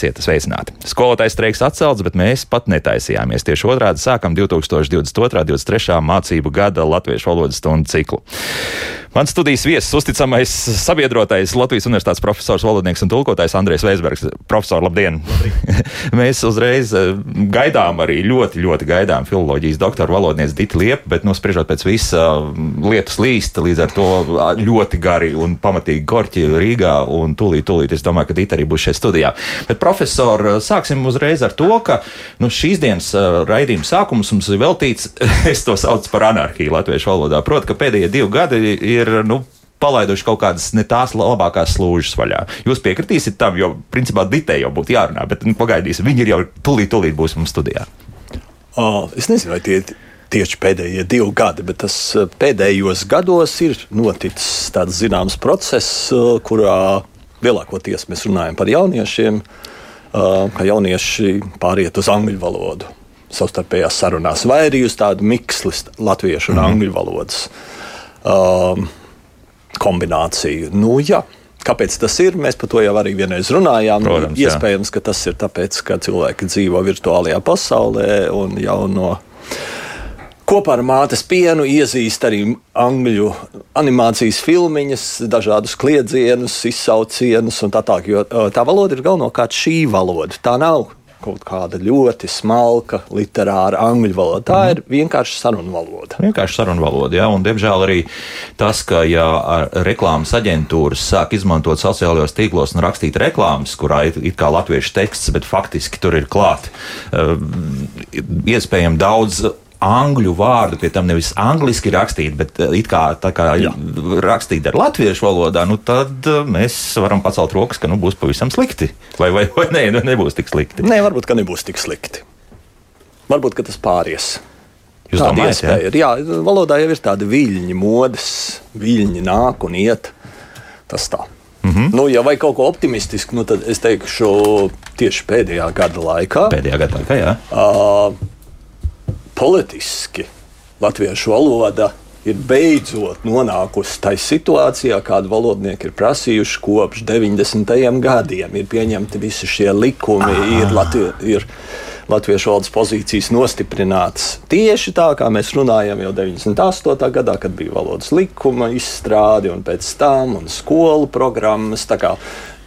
Esiet sveicināti! Skolotājs streiks atcelts, bet mēs pat netaisījāmies. Tieši otrādi sākam 2022. un 2023. mācību gada latviešu valodas stundu ciklu. Mans studijas viesis, uzticamais sabiedrotais Latvijas Universitātes profesors, valodnieks un tulkotājs Andrēs Veisbergs. Profesor, labdien! mēs uzreiz eh, gaidām arī ļoti, ļoti gaidām filoloģijas doktora valodniece Dita Liepa, bet, nu, spriežot pēc visa lietus līst, līdz ar to ļoti gari un pamatīgi korķi Rīgā un tūlīt, tūlīt, es domāju, ka Dita arī būs šeit studijā. Bet, profesor, sāksim uzreiz ar to, ka nu, šīs dienas raidījuma sākums mums ir veltīts, es to saucu par anarhiju latviešu valodā. Proti, ka pēdējie divi gadi ir. Nu, palaiduši kaut kādas ne tās labākās slūžas vaļā. Jūs piekritīsiet tam, jo principā ditē jau būtu jārunā, bet nu, pagaidīsim, viņi ir jau tūlīt, tūlīt būs mums studijā. Oh, es nezinu, vai tie ir tieši pēdējie divi gadi, bet tas pēdējos gados ir noticis tāds zināms process, kurā lielākoties mēs runājam par jauniešiem, ka jaunieši pāriet uz angļu valodu savstarpējās sarunās, vai arī uz tādu miksli latviešu un mm -hmm. angļu valodas um, kombināciju. Nu, jā. Kāpēc tas ir? Mēs par to jau arī vienreiz runājām. Protams, Iespējams, jā. ka tas ir tāpēc, ka cilvēki dzīvo virtuālajā pasaulē un jau no Kopā ar mātes pienu iezīst arī angļu animācijas filmiņas, dažādus kliedzienus, izsaucienus un tā tālāk. Jo tā valoda ir galvenokārt šī valoda. Tā nav kaut kāda ļoti smalka, literāra angļu valoda. Tā mm. ir vienkārši sarunu valoda. Vienkārši sarunu valoda, jā, un diemžēl arī tas, ka ja reklāmas aģentūras sāk izmantot sociālajos tīklos un rakstīt reklāmas, kurā ir it kā latviešu teksts, bet faktiski tur ir klāt uh, iespējami daudz angļu vārdu, pie tam nevis angliski rakstīt, bet eh, it kā, kā rakstīt ar latviešu valodā, nu tad eh, mēs varam pacelt rokas, ka nu, būs pavisam slikti. Vai, vai, vai nē, nu, nebūs tik slikti? Nē, varbūt, ka nebūs tik slikti. Varbūt, ka tas pāries. Jūs tāda domājat, iespēja ir. Jā, valodā jau ir tāda viļņa modes, viļņi nāk un iet. Tas tā. Mm -hmm. nu, ja vajag kaut ko optimistisku, nu, tad es teikšu, tieši pēdējā gada laikā. Pēdējā gada laikā, jā. Uh, politiski latviešu valoda ir beidzot nonākusi tajā situācijā, kādu valodnieki ir prasījuši kopš 90. gadiem. Ir pieņemti visi šie likumi, ir, Latvi, ir latviešu valodas pozīcijas nostiprinātas. Tieši tā, kā mēs runājam jau 98. gadā, kad bija valodas likuma izstrāde un pēc tam un skolu programmas.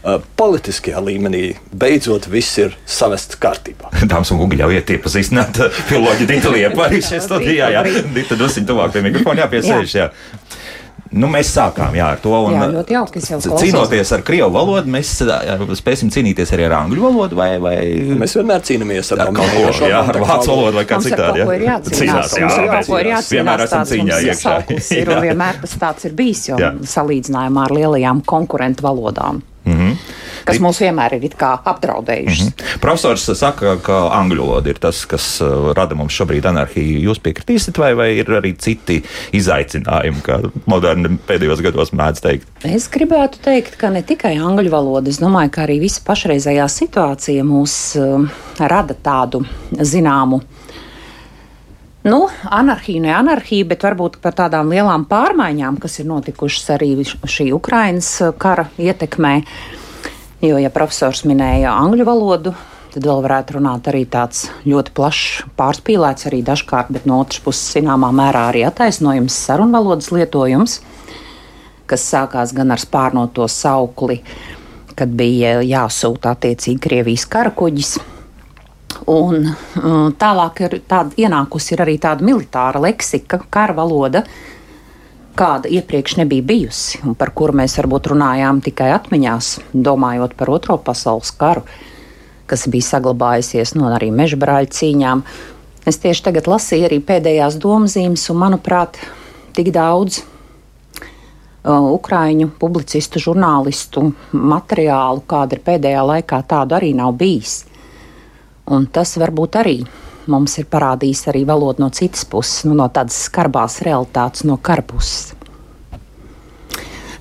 Uh, politiskajā līmenī beidzot viss ir savests kārtībā. Dāmas un kungi, ļaujiet iepazīstināt uh, filoloģiju Dita Liepa arī šeit studijā. Jā, Dita dosim tuvāk pie mikrofona, jāpiesēž. Jā. Nu, mēs sākām jā, ar to. Un, jā, ļoti jauki. Cīnoties ar krievu valodu, mēs jā, spēsim cīnīties arī ar angļu valodu. Vai, vai... Mēs vienmēr cīnāmies ar kaut ko tādu, ar vācu valodu vai kā citādi. Jā, cīnās, jā, jā, ir jācīnās. Vienmēr esam cīņā iekšā. Ir, un vienmēr tas tāds ir bijis, jo jā. salīdzinājumā ar lielajām konkurentu valodām. Mm -hmm. Kas mums vienmēr ir apdraudējušas. Mm -hmm. Profesors saka, ka angļu valoda ir tas, kas uh, rada mums šobrīd anarhiju. Jūs piekritīsiet, vai, vai ir arī citi izaicinājumi, kā moderni pēdējos gados mēdz teikt? Es gribētu teikt, ka ne tikai angļu valoda, es domāju, ka arī visa pašreizējā situācija mūs uh, rada tādu zināmu Nu, anarhija, ne anarhija, bet varbūt par tādām lielām pārmaiņām, kas ir notikušas arī šī Ukrainas uh, kara ietekmē. Jo, ja profesors minēja angļu valodu, tad vēl varētu runāt arī tāds ļoti plašs, pārspīlēts arī dažkārt, bet no otras puses, zināmā mērā arī attaisnojums sarunvalodas lietojums, kas sākās gan ar spārnoto saukli, kad bija jāsūta attiecīgi Krievijas karakuģis Un, uh, tālāk ir tāda ienākusi ir arī tāda militāra leksika, kara valoda, kāda iepriekš nebija bijusi, un par kuru mēs varbūt runājām tikai atmiņās, domājot par Otro pasaules karu, kas bija saglabājusies no arī meža brāļu cīņām. Es tieši tagad lasīju arī pēdējās domzīmes, un manuprāt, tik daudz uh, ukrāņu publicistu, žurnālistu materiālu, kāda ir pēdējā laikā, tādu arī nav bijis. Un tas varbūt arī mums ir parādījis arī valodu no citas puses, nu, no tādas skarbās realitātes, no kara puses.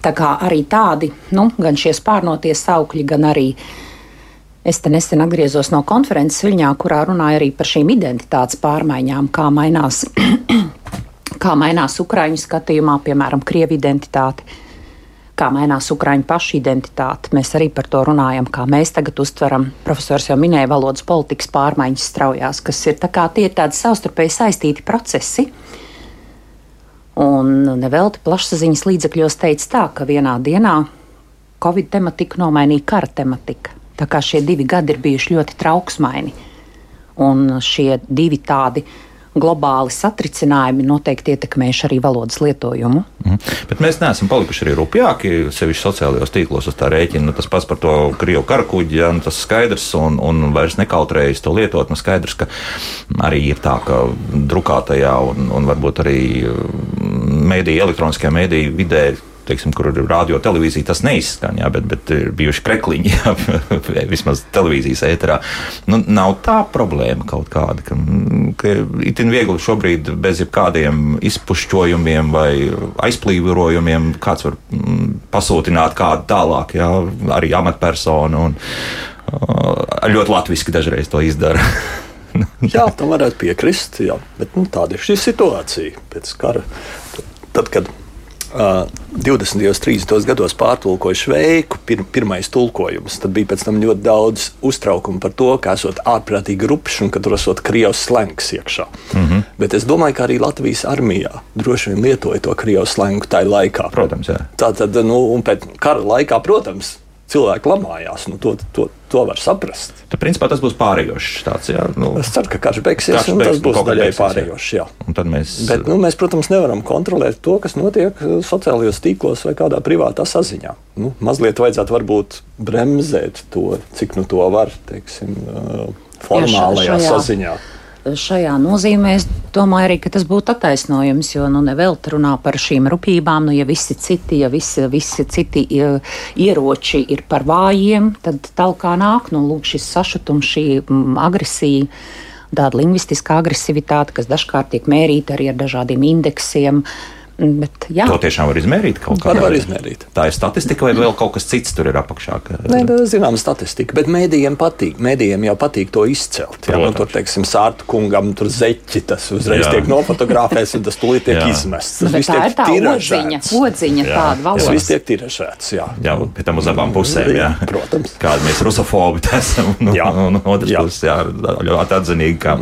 Tā kā arī tādi, nu, gan šie spārnotie saukļi, gan arī es te nesen atgriezos no konferences Viļņā, kurā runāja arī par šīm identitātes pārmaiņām, kā mainās, kā mainās Ukraiņu skatījumā, piemēram, Krievu identitāte, kā mainās Ukrāņu pašu identitāte. Mēs arī par to runājam, kā mēs tagad uztveram. Profesors jau minēja valodas politikas pārmaiņas straujās, kas ir, tā kā, tie ir tādi savstarpēji saistīti procesi. Un nevelti plašsaziņas līdzekļos teica tā, ka vienā dienā Covid tematiku nomainīja kara tematika. Tā kā šie divi gadi ir bijuši ļoti trauksmaini. Un šie divi tādi globāli satricinājumi noteikti ietekmējuši arī valodas lietojumu. Mm. Bet mēs neesam palikuši arī rupjāki, sevišķi sociālajos tīklos uz tā rēķina. Nu, tas pats par to krievu karakuģi, ja, nu, tas skaidrs un, un vairs nekautrējas to lietot. Nu, skaidrs, ka arī ir tā, ka drukātajā un, un varbūt arī mēdīja, elektroniskajā mēdīja vidē teiksim, kur ir radio televīzija, tas neizskan, jā, bet, bet ir bijuši krekliņi, jā, vismaz televīzijas ēterā. Nu, nav tā problēma kaut kāda, ka, ka itin viegli šobrīd bez jebkādiem izpušķojumiem vai aizplīvojumiem kāds var mm, pasūtināt kādu tālāk, jā, arī amatpersonu. Un, ļoti latviski dažreiz to izdara. jā, tam varētu piekrist, jā, bet nu, tāda ir šī situācija pēc kara. Tad, kad 20. un 30. gados pārtulkoja šveiku, pir, pirmais tulkojums. Tad bija pēc tam ļoti daudz uztraukumu par to, ka esot ārprātīgi rupšs un ka tur esot krievs slengs iekšā. Mm -hmm. Bet es domāju, ka arī Latvijas armijā droši vien lietoja to krievs slengu tajā laikā. Protams, jā. Tā tad, nu, un pēc kara laikā, protams, cilvēki lamājās. Nu, to, to, to var saprast. Tad, principā, tas būs pārējošs. Tāds, jā, nu, es ceru, ka karš beigsies, karš un beigs, tas būs daļai pārējošs. Mēs... Bet, nu, mēs, protams, nevaram kontrolēt to, kas notiek uh, sociālajos tīklos vai kādā privātā saziņā. Nu, mazliet vajadzētu varbūt bremzēt to, cik nu to var, teiksim, uh, formālajā jā, šajā... saziņā šajā nozīmē es domāju arī, ka tas būtu attaisnojums, jo nu nevelti runā par šīm rupībām, nu ja visi citi, ja visi, visi citi ieroči ir par vājiem, tad talkā nāk, nu lūk šis sašutums, šī mm, agresija tāda lingvistiskā agresivitāte, kas dažkārt tiek mērīta arī ar dažādiem indeksiem. Uh, Bet, jā. to tiešām var izmērīt kaut kādā veidā. Var izmērīt. Tā ir statistika, vai vēl kaut kas cits tur ir apakšā? Ka... Nē, tā ir zināma statistika, bet mēdījiem patīk. Mēdījiem jau patīk to izcelt. Jā, nu, tur, teiksim, sārta kungam tur zeķi, tas uzreiz jā. tiek nofotografēts un tas tūlīt tiek jā. izmests. Tas viss tiek tā odziņa, odziņa jā. tāda valoda. Tas viss tiek tiražēts, jā. Jā, pie tam uz abām pusēm, jā. jā. Protams. Kādi mēs rusofobi esam, un, jā. un, un otrs jā. puses, jā, ļoti atzinīgi, ka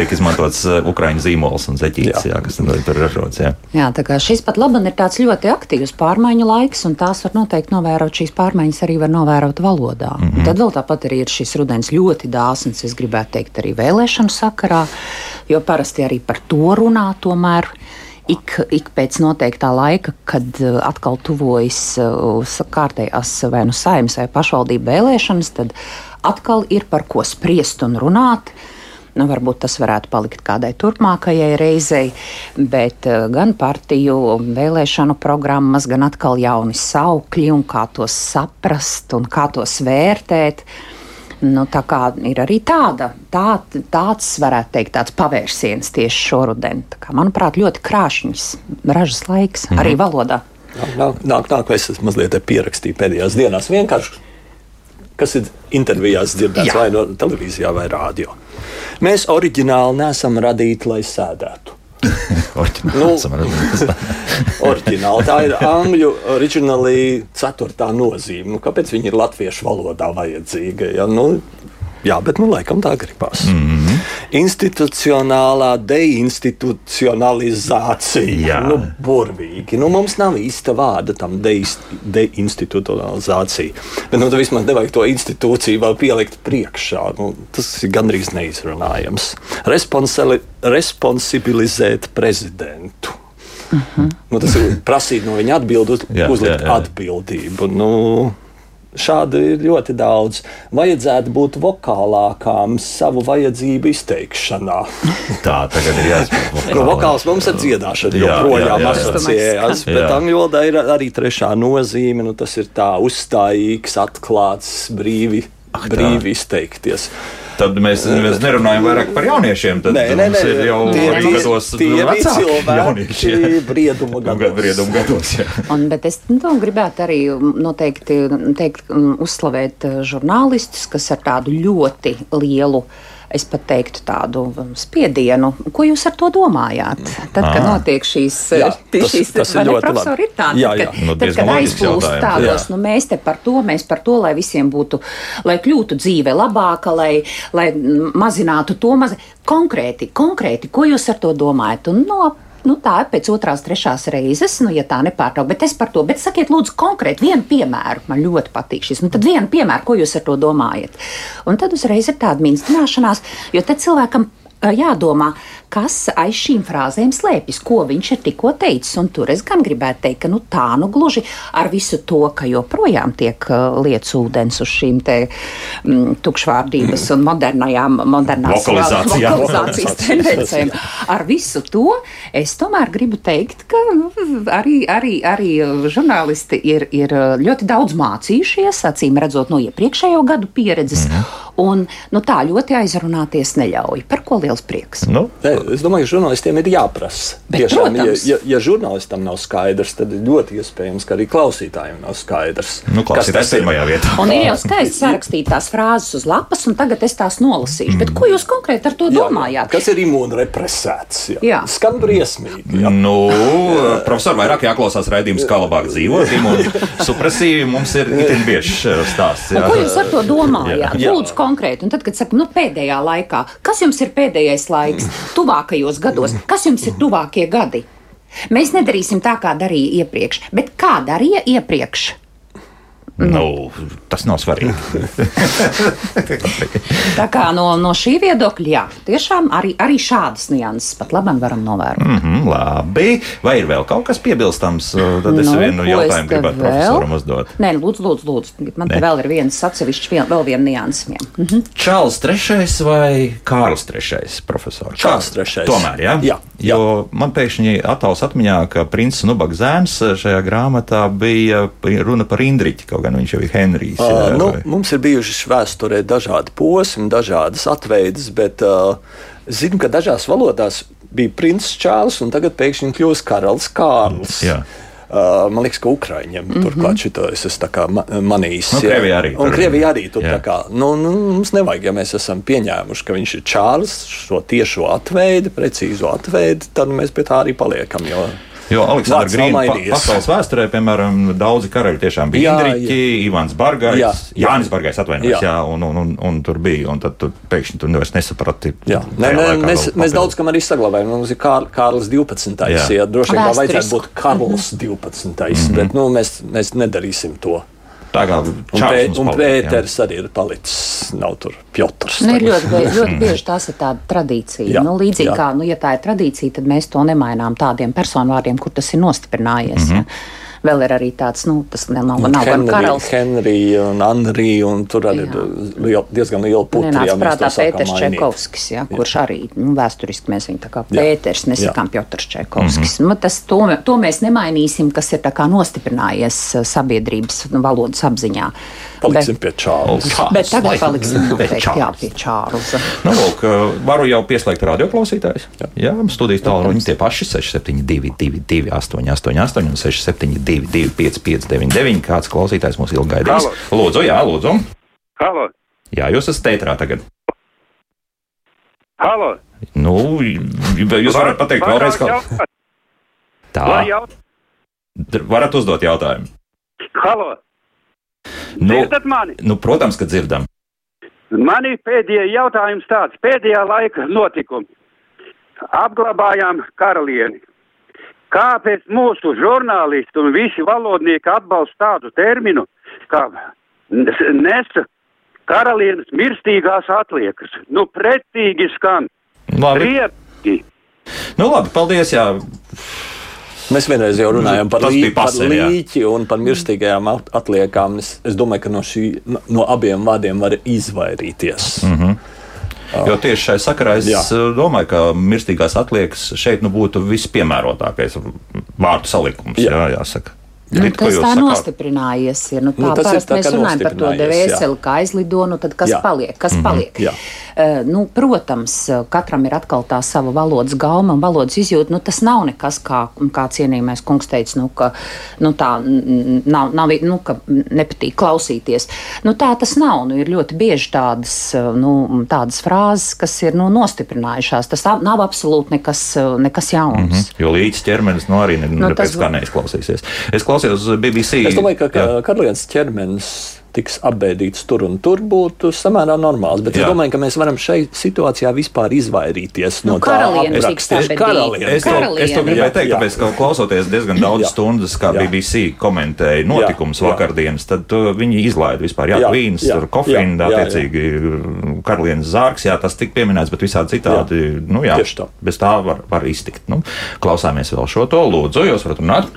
tiek izmantots uh, ukraiņu zīmols un zeķītis, jā. jā, kas tur ražots, jā. Jā, tā kā šis pat laban ir tāds ļoti aktīvs pārmaiņu laiks, un tās var noteikti novērot. Šīs pārmaiņas arī var novērot valodā. Mm -hmm. Un tad vēl tāpat arī ir šis rudens ļoti dāsns, es gribētu teikt, arī vēlēšanu sakarā, jo parasti arī par to runā tomēr ik, ik pēc noteiktā laika, kad uh, atkal tuvojas uh, kārtējās vai nu saimnes vai pašvaldību vēlēšanas, tad atkal ir par ko spriest un runāt. Nu, varbūt tas varētu palikt kādai turpmākajai reizei, bet eh, gan partiju vēlēšanu programmas, gan atkal jauni saukļi un kā tos saprast un kā tos vērtēt. Nu, tā kā ir arī tāda, tā, tāds, varētu teikt, tāds pavērsiens tieši šoruden. Kā, manuprāt, ļoti krāšņs, ražas laiks mm arī valodā. Nāk, nāk, nāk, es esmu mazliet pierakstīju pēdējās dienās. Vienkārši, kas ir intervijās dzirdēts Jā. vai no televīzijā vai rādio. Mēs oriģināli neesam radīti, lai sēdētu. oriģināli. Nu, oriģināli. Tā ir angļu oriģināli ceturtā nozīme. Nu, kāpēc viņi ir latviešu valodā vajadzīga? Ja? Nu, Jā, bet nu, laikam tā gribās. Mm -hmm. Institucionālā deinstitucionalizācija. Jā, nu, burvīgi. Nu, mums nav īsta vārda tam deinstitucionalizācija. Bet nu, vismaz nevajag to institūciju vēl pielikt priekšā. Nu, tas ir gandrīz neizrunājams. Responsali, responsibilizēt prezidentu. Uh mhm. -huh. nu, tas ir prasīt no viņa jā, uzlikt jā, jā. atbildību. Nu, Šādi ir ļoti daudz. Vajadzētu būt vokālākām savu vajadzību izteikšanā. Tā tagad ir jāsaka. no vokāls mums ir dziedāšana, joprojām asociējās, bet angļu valodā ir arī trešā nozīme. Nu, tas ir tā uzstājīgs, atklāts, brīvi, brīvi izteikties. Tad mēs, mēs nerunājam vairāk par jauniešiem. Tad nē, nē, nē, ir jau tie, gados, cilvēki brieduma gados. Brieduma gados jā. Un, bet es nu, gribētu arī noteikti teikt, uzslavēt žurnālistus, kas ar tādu ļoti lielu es pat teiktu, tādu spiedienu. Ko jūs ar to domājat? Tad, kad Ah. notiek šīs, Jā, tas- šīs tas ir ne, ļoti labi. ir tādi, Jā, tad, jā. kad, Nu, tad, kad aizplūst tādos, Jā. nu, mēs te par to, mēs par to, lai visiem būtu, lai kļūtu dzīve labāka, lai, lai mazinātu to maz... konkrēti, konkrēti, ko jūs ar to domājat? Un, no, Nu, tā ir pēc otrās, trešās reizes, nu, ja tā nepārtraukt. Bet es par to, bet sakiet, lūdzu, konkrēti vienu piemēru. Man ļoti patīk šis. Nu, tad vienu piemēru, ko jūs ar to domājat. Un tad uzreiz ir tāda minstrināšanās, jo tad cilvēkam jādomā, kas aiz šīm frāzēm slēpjas, ko viņš ir tikko teicis. Un tur es gan gribētu teikt, ka nu, tā nu gluži ar visu to, ka joprojām tiek uh, lietas ūdens uz šīm te mm, tukšvārdības un modernajām, modernās Vokalizācijām. vokalizācijas tendencēm. Ar visu to es tomēr gribu teikt, ka nu, arī, arī, arī žurnālisti ir, ir ļoti daudz mācījušies, acīm redzot, no iepriekšējo gadu pieredzes. Mhm. Un nu, tā ļoti aizrunāties neļauj. Par ko liels prieks? Nu, Nē, es domāju, ka žurnālistiem ir jāprasa. Bet, Tiešām, ja, protams. ja, ja žurnālistam nav skaidrs, tad ir ļoti iespējams, ka arī klausītājiem nav skaidrs. nu kas klausītājs tas ir. pirmajā vietā. Un ir jau skaisti sarakstīt tās frāzes uz lapas, un tagad es tās nolasīšu. Bet ko jūs konkrēti ar to Jā, domājāt? Kas ir imūnrepresēts? Jā. Jā. Skan briesmīgi. Jā. Nu, profesor, vairāk jāklausās raidījums, kā labāk dzīvot. Imunosupresīvi mums ir itin biežs eh, stāsts. Un jā. ko jūs ar to domājāt? Jā. Lūdzu, konkrēti. Un tad, kad saka, nu, pēdējā laikā, kas jums ir pēdējais laiks, tuvākajos gados, kas jums ir tuvākie gadi? Mēs nedarīsim tā, kā darīja iepriekš, bet kā darīja iepriekš? Nu, tas nav svarīgi. Tā kā no, no šī viedokļa, jā, tiešām arī, arī šādas nianses pat labam varam novērot. Mm, labi. Vai ir vēl kaut kas piebilstams? Tad es Nu, vienu jautājumu te gribētu vēl? profesoram uzdot. Nē, lūdzu, lūdzu, lūdzu. man te Nē. vēl ir viens atsevišķs, vien, vēl viena nianses. Mhm. Čārlis III vai Kārlis III? Profesors Čārlis III. Tomēr, jā. Jā, jā. Jo man pēkšņi attēls atmiņā, ka princis Nubaks zēns šajā grāmatā bija runa par Indriķi, kaut gan viņš jau ir Henrijs. Uh, jā, nu, vai- mums ir bijušas vēsturē dažādi posmi, dažādas atveides, bet uh, zinu, ka dažās valodās bija princis Čārlis un tagad pēkšņi kļūst karalis Kārlis. Jā. Uh, man liekas, ka Ukrāņiem mm -hmm. turklāt šito es esmu tā kā ma manījis. Nu. Krievija arī Un Krievija arī tur jā. tā kā. Nu, nu, mums nevajag, ja mēs esam pieņēmuši, ka viņš ir Čārlis, šo tiešo atveidi, precīzo atveidi, tad mēs pie tā arī paliekam. Jo, Jo Aleksandrs mainījies. pasaules vēsturē, piemēram, daudzi karaļi tiešām bija Indriķi, Ivans Bargais, Jā, jā, jā. Jānis Bargais atvainojas, jā. Jā. un, un, un, un tur bija, un tad tu pēkšņi tu vairs nesaprati. Jā, nē, laikā mēs, mēs daudz kam arī saglabājam. Mums ir Kār, Kārlis 12. Jā. Jā, droši vien tā vajadzētu būt Karls 12. Bet nu, mēs, mēs nedarīsim to. Tā kā Un, Čārlis pē, mums un paliek, jā. Pēters arī ir palicis. Nav tur Piotrs. Nu, ļoti, ļoti bieži tās ir tāda tradīcija. Jā, nu, līdzīgi jā. kā, nu, ja tā ir tradīcija, tad mēs to nemainām tādiem personvārdiem, kur tas ir nostiprinājies. Mm -hmm. Vēl ir arī tāds, nu, tas nav, nav, nav gan karalis. Henrija un Anrija, un tur arī Jā. ir liel, diezgan liela putra. Nenāca ja prātā Pēters. Čekovskis, ja, kurš arī nu, vēsturiski mēs viņu tā kā Jā. Pēters, nesakām Piotrs Čekovskis. Mm -hmm. tas, to, to mēs nemainīsim, kas ir tā kā nostiprinājies eh, sabiedrības nu, valodas apziņā. Paliksim pie Čārlis. Čārlis, Bet tagad paliksim Pie jā, pie Čārlza. Nu, lūk, varu jau pieslēgt radioklausītājus. Jā, jā studijas tālruņi tie paši 6722, 888, un 672, 559, kāds klausītājs mūs ilgi gaidīs. Lūdzu, jā, lūdzu. Halo, Jā, jūs esat tētrā tagad. halo. Nu, jūs varat pateikt vēlreiz, kā tā. Vai jau? Varat uzdot jautājumu. Halo, Nu, nu, protams, ka dzirdam. Man ir pēdējais jautājums tāds, pēdējā laika notikumi. Apglabājām karalieni. Kāpēc mūsu žurnālisti un visi valodnieki atbalsta tādu terminu, kā nesa karalienes mirstīgās atliekas? Nu, pretīgi skan. Labi, Riepīgi. nu, labi paldies. Jā. Mēs vienreiz jau runājām par, lī, bija par pasen, jā. līķi un par mirstīgajām at- atliekām. Es, es domāju, ka no, šī, no abiem vārdiem var izvairīties. Mm. Jo tieši šai sakarā es Jā. Jā. domāju, ka mirstīgās atliekas šeit nu, būtu vispiemērotākais vārdu salikums. Jā. Jā, jāsaka. Nu, tas tā sakāt? nostiprinājies. Ir. Nu, tā nu, parasti mēs runājam par to dvēseli, kā aizlido, nu kas jā. paliek? Kas mm -hmm. paliek? Jā. Uh, nu, protams, katram ir atkal tā sava valodas gauma un valodas izjūta. Nu, tas nav nekas, kā, kā cienījamais kungs teica, nu, ka nu, tā nav, nav nu, ka nepatīk klausīties. Nu, tā tas nav. Nu, ir ļoti bieži tādas, nu, tādas frāzes, kas ir nu, nostiprinājušās. Tas nav absolūti nekas, nekas jauns. Mm -hmm. Jo līdz ķermenis nu, arī ne, nu, tas... neizklausīsies. Es klausījos BBC. Es domāju, ka, ka karalienes ķermenis tiks apbēdīts tur un tur, būtu samērā normāls. Bet Jā. es domāju, ka mēs varam šeit situācijā vispār izvairīties no, no tā apraksta. Es, es, to, es to gribēju teikt, tāpēc, ka klausoties diezgan daudz jā. stundas, kā jā. BBC komentēja notikumus vakardienas, tad to, viņi izlaida vispār. Jā, Kvīns, tur kofīna, attiecīgi karalienes zārks, jā, tas tika pieminēts, bet visādi citādi, jā. nu jā, tā. bez tā var, var iztikt. Nu, klausāmies vēl šo to, lūdzu, jūs varat runāt.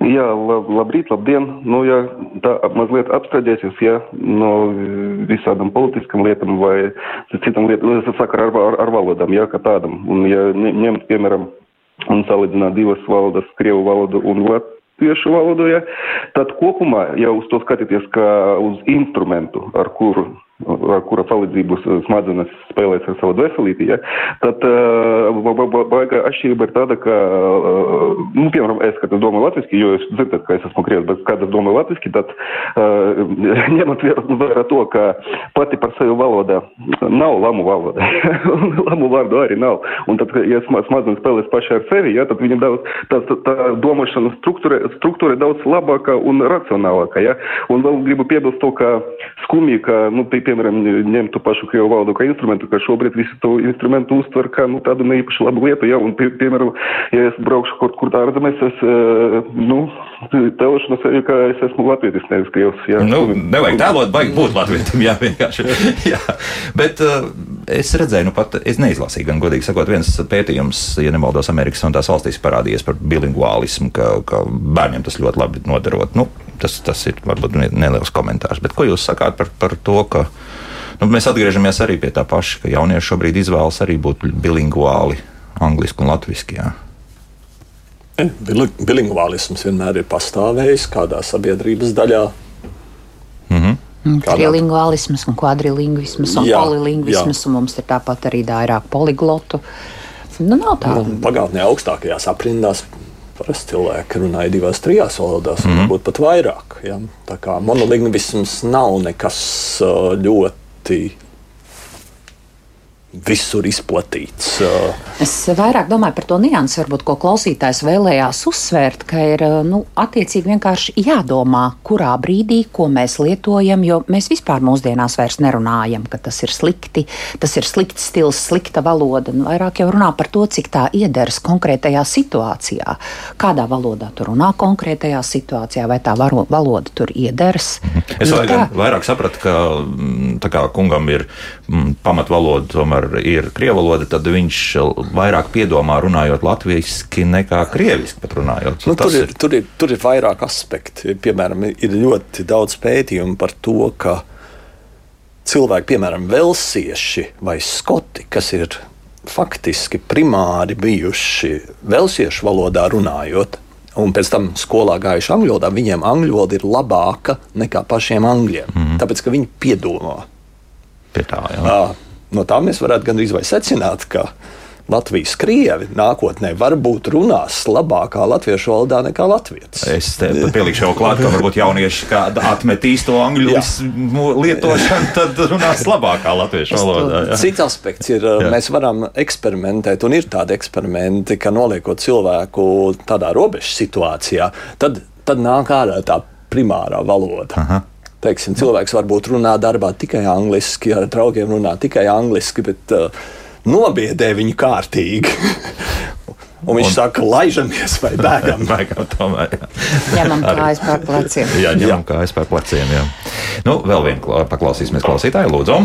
Jā, lab, labrīt, labdien. Nu, ja tā mazliet apstrādēsies, ja no visādām politiskām lietām vai citām lietām, es saku ar, ar, ar valodām, jā, kā tādam. Un ja ņemt, piemēram, un salīdzināt divas valodas, krievu valodu un latviešu valodu, ja, tad kopumā jau uz to skatīties kā uz instrumentu, ar kuru ar kura palīdzību smadzenes spēlēs ar savu dvēselīti, ja, tad baigā atšķirība ir tāda, ka, nu, piemēram, es, kad es domāju latviski, jo es dzirdat, ka es esmu krievs, bet kad es domāju latviski, tad ņemot vērā to, ka pati par sevi valoda nav lamu valoda, lamu vārdu arī nav, un tad, ja smadzenes spēlēs paši ar sevi, ja, tad viņam daudz, tā, tā, tā domāšana struktūra, struktūra daudz labāka un racionālāka, ja, un vēl gribu piebilst to, ka skumji, ka, nu, pie, piemēram, ņemt to pašu krievu valodu kā instrumentu, ka šobrīd visi to instrumentu uztver kā nu, tādu neīpaši labu lietu. Ja, un, pie, piemēram, ja es braukšu kaut kur ārzemēs, es, nu, tēlošu no sevi, ka es esmu latvietis, nevis krievs. Ja. Nu, nevajag tēlot, baigi būt latvietim, jā, vienkārši. jā. Bet uh, es redzēju, nu pat, es neizlasīju, gan godīgi sakot, viens pētījums, ja nemaldos, Amerikas un tās valstīs parādījies par bilinguālismu, ka, ka bērniem tas ļoti labi noderot. Nu, tas, tas ir varbūt neliels komentārs. Bet ko jūs sakāt par, par to, ka nu, mēs atgriežamies arī pie tā paša, ka jaunieši šobrīd izvēlas arī būt bilinguāli, angliski un latviski? Jā. Bilingvālisms vienmēr ir pastāvējis kādā sabiedrības daļā. Mm -hmm. Trilingvālisms un kvadrilingvisms un jā, polilingvisms, jā. un mums ir tāpat arī vairāk poliglotu. Nu, nav tā. Nu, pagātnē augstākajās aprindās Parasti cilvēki runāja divās, trijās valodās, mm -hmm. varbūt pat vairāk. Ja? Monolingvisms nav nekas ļoti visur izplatīts. Es vairāk domāju par to niansu, varbūt, ko klausītājs vēlējās uzsvērt, ka ir nu, attiecīgi vienkārši jādomā, kurā brīdī, ko mēs lietojam, jo mēs vispār mūsdienās vairs nerunājam, ka tas ir slikti, tas ir slikts stils, slikta valoda. Nu, vairāk jau runā par to, cik tā iederas konkrētajā situācijā. Kādā valodā tu runā konkrētajā situācijā, vai tā varo, valoda tur iederas. Es nu, vairāk, vairāk sapratu, ka mm, tā kā kungam ir mm, pamatvaloda tomēr tomēr ir krievu valoda, tad viņš vairāk piedomā runājot latviešu nekā krieviski pat runājot. Nu, tur, ir, ir... Tur, ir, tur ir vairāk aspekti. Piemēram, ir ļoti daudz pētījumu par to, ka cilvēki, piemēram, velsieši vai skoti, kas ir faktiski primāri bijuši velsiešu valodā runājot, un pēc tam skolā gājuši angļu valodā, viņiem angļu valoda ir labāka nekā pašiem angļiem. Mm. Tāpēc, ka viņi piedomā. Pie tā, jā. No tā mēs varētu gandrīz vai secināt, ka Latvijas krievi nākotnē varbūt runās labākā latviešu valodā nekā latviešu. Es pielikšu jau klāt, ka varbūt jaunieši atmetīs to angļu lietošanu, tad runās labākā latviešu valodā. Jā. Cits aspekts ir, jā. mēs varam eksperimentēt, un ir tādi eksperimenti, ka noliekot cilvēku tādā robežu situācijā, tad, tad nāk ārā tā primārā valoda. Aha. Teiksim, cilvēks varbūt runā darbā tikai angliski, ar draugiem runā tikai angliski, bet uh, nobiedē viņu kārtīgi. Un viņš un... saka, laižamies vai bēgam. bēgam tomēr, jā. ņemam kājas pār pleciem. jā, ņemam kājas pār pleciem. Jā. Nu, vēl vienu paklausīsimies klausītāju, lūdzu.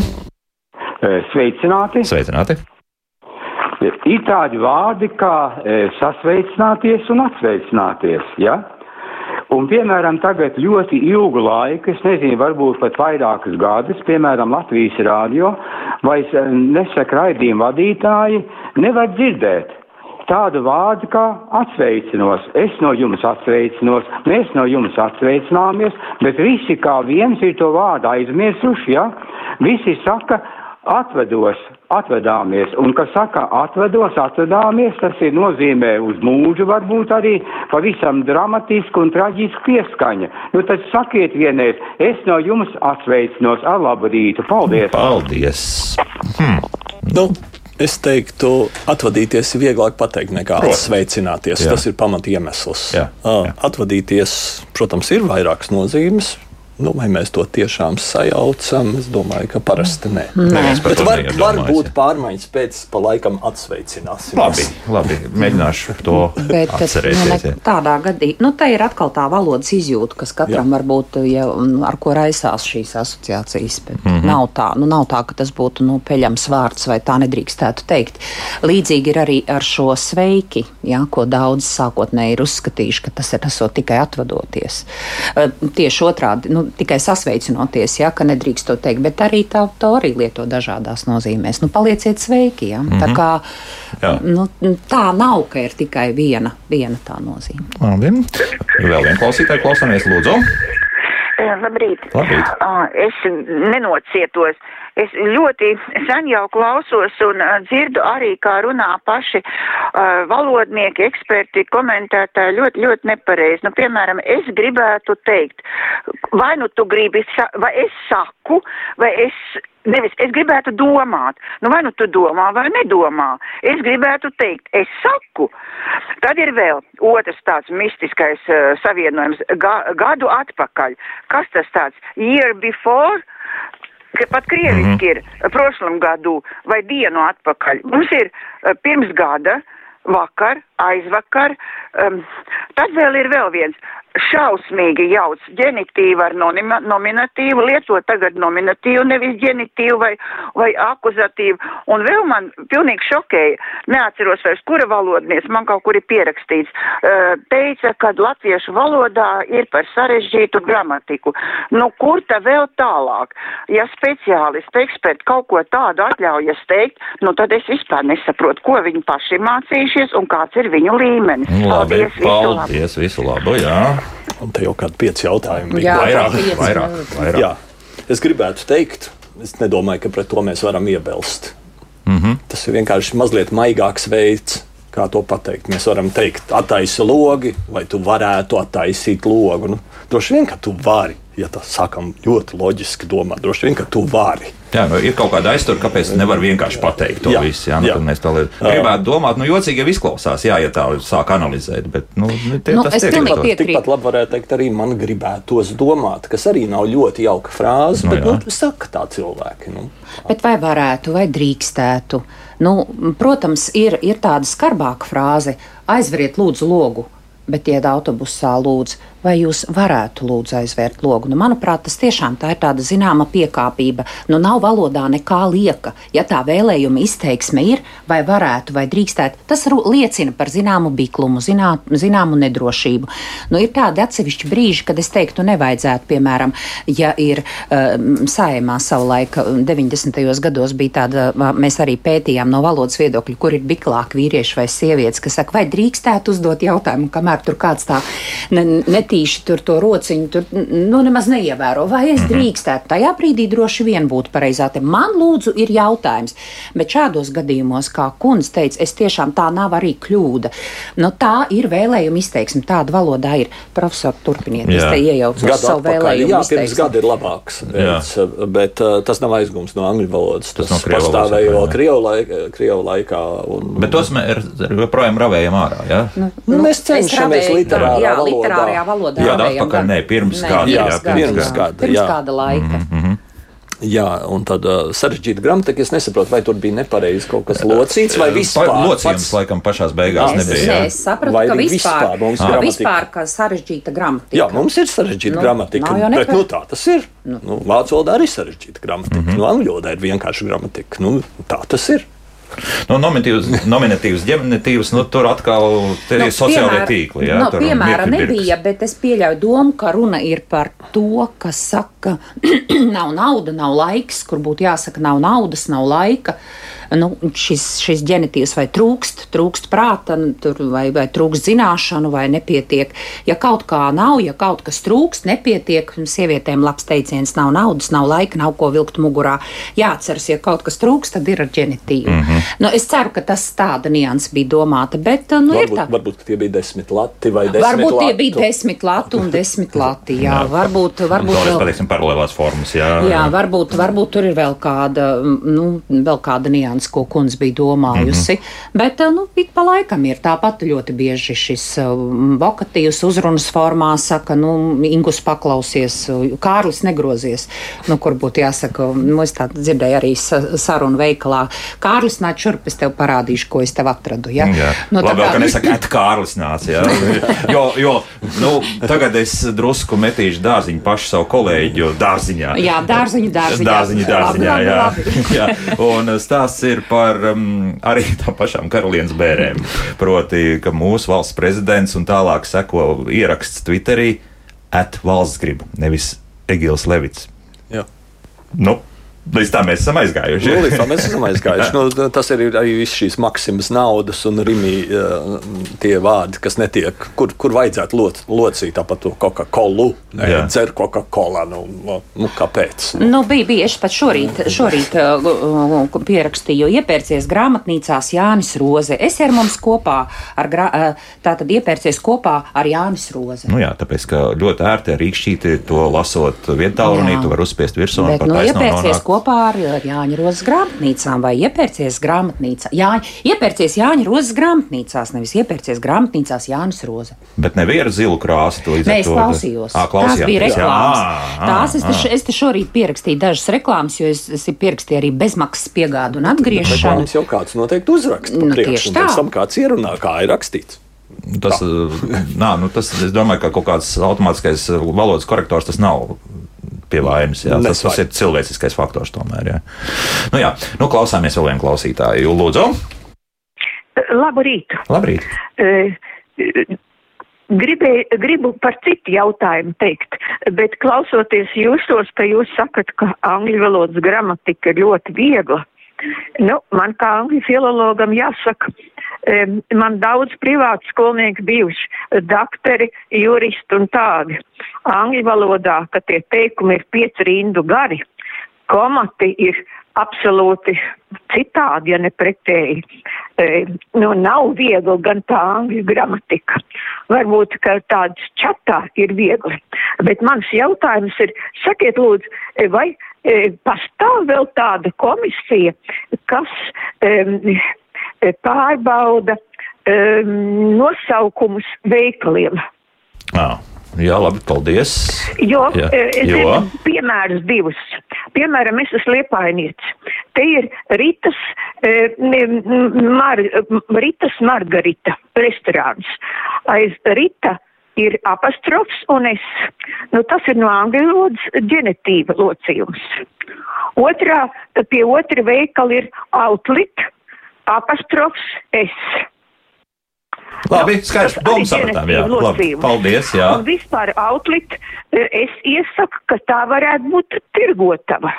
E, sveicināti. Sveicināti. Ir tādi vārdi kā e, sasveicināties un atsveicināties. Ja? Un, piemēram, tagad ļoti ilgu laiku, es nezinu, varbūt pat vairākus gadus, piemēram, Latvijas rādio vai nesaka raidījumu vadītāji, nevar dzirdēt. tādu vārdu kā atsveicinos. Es no jums atsveicinos, mēs no jums atsveicināmies, bet visi kā viens ir to vārdu aizmirsuši, ja? Visi saka, atvedos, atvedāmies. Un, kas saka, atvedos, atvedāmies, tas ir nozīmē uz mūžu varbūt arī pavisam dramatisku un traģisku pieskaņa. Nu, tad sakiet vienreiz, es no jums atsveicinos ar labu rītu. Paldies! Paldies! Hmm. Nu, Es teiktu, atvadīties ir vieglāk pateikt nekā sveicināties. Jā. Tas ir pamat iemesls. Jā, Ā, Atvadīties, protams, ir vairākas nozīmes. Nu, vai mēs to tiešām sajaucam? Es domāju, ka parasti nē. Par Bet var, neiedomājas, var būt jā. pārmaiņas pēc, pa laikam atsveicināsim. Labi, labi, mēģināšu to Bet nu, atcerēties. jā. tādā gadījumā nu, tā ir atkal tā valodas izjūta, kas katram var būt, ja, un ar ko raisās šīs asociācijas. Bet mm -hmm. nav, tā, nu, nav tā, ka tas būtu nu, peļams vārds, vai tā nedrīkstētu teikt. Līdzīgi ir arī ar šo sveiki, ja, ko daudz sākotnēji ir uzskatījuši, ka tas ir esot tikai atvadoties. Eh, Tieši otrādi, nu, tikai sasveicinoties, ja, ka nedrīkst to teikt, bet arī tā, to arī lieto dažādās nozīmēs. Nu, palieciet sveiki. Ja. Mm -hmm. Tā kā Jā. nu, tā nav, ka ir tikai viena, viena tā nozīme. Labi. Vēl vienu klausītāju klausāmies, lūdzu. Labrīt. Labrīt. Es nenocietos. Es ļoti sen jau klausos un dzirdu arī, kā runā paši valodnieki, eksperti, komentētāji ļoti, ļoti nepareizi. Nu, piemēram, es gribētu teikt, vai nu tu gribi, vai es saku, vai es. Nevis, es gribētu domāt, nu vai nu tu domā vai nedomā. Es gribētu teikt, es saku. Tad ir vēl otrs tāds mistiskais uh, savienojums ga, gadu atpakaļ. Kas tas tāds? Year before? pat krieviski mm -hmm. ir prošlam gadu vai dienu atpakaļ. Mums ir uh, pirms gada, vakar, aizvakar, um, tad vēl ir vēl viens. Šausmīgi jauc ģenitīvu ar nonima, nominatīvu, lieto tagad nominatīvu, nevis ģenitīvu vai, vai akuzatīvu. Un vēl man pilnīgi šokēja, neatceros vairs, kura valodniece, man kaut kur ir pierakstīts, teica, ka latviešu valodā ir par sarežģītu gramatiku. Nu, kur ta vēl tālāk? Ja speciālisti, eksperti kaut ko tādu atļaujas teikt, nu tad es vispār nesaprotu, ko viņi paši mācījušies un kāds ir viņu līmenis. Labi, Paldies, visu labu! paldies, visu labu. Jā, Un te jau kādi pieci jautājumi Jā. bija. vairāk, pieci vairāk, vairāk. Jā, es gribētu teikt, es nedomāju, ka pret to mēs varam iebilst. Mm -hmm. Tas ir vienkārši mazliet maigāks veids, kā to pateikt. Mēs varam teikt, attaisi logi, vai tu varētu attaisīt logu. Nu, droši vien, ka tu vari. Ja tā sakam, ļoti loģiski domā, droši vien, ka tu vari. Jā, nu, ir kaut kāda aiztura, kāpēc nevar vienkārši pateikt to Jā, visu. Jā, nu, jā. mēs tā gribētu domāt, nu, jocīgi jau izklausās, jā, ja tā sāk analizēt, bet, nu, tie, Nu, tas es pilnīgi piekrītu. Tikpat labi varētu teikt, arī man gribētos domāt, kas arī nav ļoti jauka frāze, Nu, bet jā. nu, saka tā cilvēki. Nu. Bet vai varētu, vai drīkstētu? Nu, protams, ir, ir tāda skarbāka frāze: aizveriet lūdzu logu. Bet, ja autobusā lūdzu, vai jūs varētu lūdzu aizvērt logu? Nu, manuprāt, tas tiešām tā ir tāda zināma piekāpība. Nu, nav valodā nekā lieka. Ja tā vēlējuma izteiksme ir, vai varētu, vai drīkstētu, tas liecina par zināmu biklumu, zinā, zināmu nedrošību. Nu, ir tādi atsevišķi brīži, kad es teiktu, nevajadzētu, piemēram, ja ir um, saimā savulaik, um, 90. gados bija tāda, mēs arī pētījām no valodas viedokļa, kur ir biklāki vīrieši vai sievietes, kas saka, vai drīkstētu uzdot jautājumu, kamēr tur kāds tā ne, netīši tur to rociņu, tur, nu, nemaz neievēro, vai es drīkstētu. Tajā brīdī droši vien būtu pareizā. Te Man lūdzu ir jautājums, bet šādos gadījumos, kā kundze teica, es tiešām tā nav arī kļūda. Nu, tā ir vēlējuma izteiksme, tāda valodā ir. Profesor, turpiniet, es Jā. te iejaucos Gadu savu vēlējumu jā, pirms izteiksmi. gada ir labāks veids, bet uh, tas nav aizgums no angļu valodas. Tas, no tas krievu valodas pastāvēja vēl krievu laikā. Krievu laikā un, Bet tos mēs joprojām ravējam ārā, jā? nu, mēs es cenšamies literārā jā, valodā. literārajā valodā. Gadu ravējam atpakaļ, nē, pirms Nē, gada, jā, pirms pirms gada, pirms jā. kāda laika. Jā, un tad uh, sarežģīta gramatika. Es nesaprotu, vai tur bija nepareizi kaut kas locīts vai vispār. Pa- Locījums, pats- laikam, pašās beigās Jā, Es, nebija. jā. es sapratu, Vai ka vispār, vispār mums gramatika? vispār ka sarežģīta gramatika. Jā, mums ir sarežģīta Nu, gramatika. jau Bet nu, tā tas ir. Nu. Nu, Vācu valodā arī sarežģīta gramatika. Mm -hmm. nu, angļu valodā ir vienkārša gramatika. Nu, tā tas ir. Nu, nominatīvs, nominatīvs, ģenitīvs, nu, tur atkal ir Nu, sociālajie piemēra- tīkli. Jā, nu, tur piemēra nebija, bet es pieļauju domu, ka runa ir par to, kas saka, nav nauda, nav laiks, kur būtu jāsaka, nav naudas, nav laika. Nu, šis, šis ģenitīvs vai trūkst, trūkst prāta, tur vai, vai trūkst zināšanu, vai nepietiek. Ja kaut kā nav, ja kaut kas trūkst, nepietiek, sievietēm labs teiciens, nav naudas, nav laika, nav ko vilkt mugurā. Jāatceras, ja kaut kas trūkst, tad ir ar ģenitīvu. Mm -hmm. Nu, es ceru, ka tas tāda nianses bija domāta, bet nu, ir Varbūt, tā. varbūt tie bija desmit lati vai desmit Varbūt tie latu. bija desmit lati un desmit lati. Jā, jā varbūt, varbūt vēl. pateiksim paralēlās formas. Jā, Jā, varbūt, varbūt tur ir vēl kāda, nu, vēl kāda nianses, ko kundze bija domājusi. Mm -hmm. Bet, nu, ik pa laikam ir tāpat ļoti bieži šis um, vokatīvs uzrunas formā saka, nu, Ingus paklausies, Kārlis negrozies. Nu, kur būtu jāsaka, nu, es tā dzirdēju arī sa- sarunu veikalā. Kārlis nāc šurp, es tev parādīšu, ko es tev atradu. Ja? Jā, Nu, nu, tā labi, kā- ka nesaka, ka Kārlis nāca. Jā. Jo, jo nu, tagad es drusku metīšu dārziņu pašu savu kolēģi dārziņā. Jā, dārziņu, dārziņā. Dārziņu, dārziņā Labi, jā. labi, jā. Un stāsts ir par um, arī tām pašām karalienes bērēm. Proti, ka mūsu valsts prezidents un tālāk seko ieraksts Twitterī at valsts gribu, nevis Egils Levits. Jā. Nu, līdz tam mēs esam aizgājuši. Nu, līdz tam mēs esam aizgājuši. Nu, tas ir arī viss šīs maksimas naudas un rīmi tie vārdi, kas netiek, kur, kur vajadzētu lot, locīt tāpat to Coca-Cola. Jā. Dzer Coca-Cola. Nu, nu, nu, kāpēc? Nu, bija. Es pat šorīt, šorīt uh, uh, pierakstīju, iepērcies grāmatnīcās Jānis Roze. Es ar mums kopā, ar grā, uh, tātad iepērcies kopā ar Jānis Roze. Nu jā, tāpēc, ka ļoti ērti ar rīkšķīti to lasot vietālrunī, Jā. tu vari uzspiest virsū un pat nu, nonākt. Kopā ar, ar Jāņa Rozes grāmatnīcām vai iepērcies grāmatnīcā. Jā, iepērcies Jāņa Rozes grāmatnīcās, nevis iepērcies grāmatnīcās Jānis Roze. Bet neviena zilu krāsa. tu līdz Nē, es to- klausījos. Ā, Tās bija jā. reklāmas. Ā, Tās es te, es te šorīt pierakstīju dažas reklāmas, jo es, es pierakstīju arī bezmaksas piegādu un atgriešanu. Reklāmas jau kāds noteikti uzraksta. Nu, tieši un pēc tā. tam kāds ierunā, kā ir rakstīts. Tas, nā, nu, tas, es domāju, ka kaut kāds automātiskais valodas korektors tas nav. Pie vainas, jā. Tas, tas ir cilvēciskais faktors tomēr. Jā. Nu, jā. Nu, klausāmies vēl vienu klausītāju. Lūdzu, Labu rītu. labrīt! Eh, Gribēju, gribu par citu jautājumu teikt, bet klausoties jūsos, ka jūs sakat, ka angļu valodas gramatika ir ļoti viegla. Nu, man kā angļu filologam jāsaka, em, man daudz privātu skolnieku bijuši, dakteri, juristi un tādi. Angļu valodā, ka tie teikumi ir pieci rindu gari, komati ir absolūti citādi, ja ne pretēji. E, nu, nav viegli gan tā angļu gramatika. Varbūt, ka tāds čatā ir viegli. Bet mans jautājums ir, sakiet lūdzu, e, vai e, pastāv vēl tāda komisija, kas um, pārbauda um, nosaukumus veikaliem? Jā, jā labi, paldies! Jo, Jā, eh, es jo? piemērus divus. Piemēram, es esmu liepainietis. Te ir Ritas, eh, mar, Ritas Margarita restorāns. Aiz Rita ir apostrofs un es. Nu, tas ir no angļu valodas ģenetīva locījums. Otrā, pie otra veikala ir outlet, apostrofs es. Labi, skaidrs, domu sapratām. Jā, labi, paldies, jā. Un vispār outlet eh, es iesaku, ka tā varētu būt tirgotava.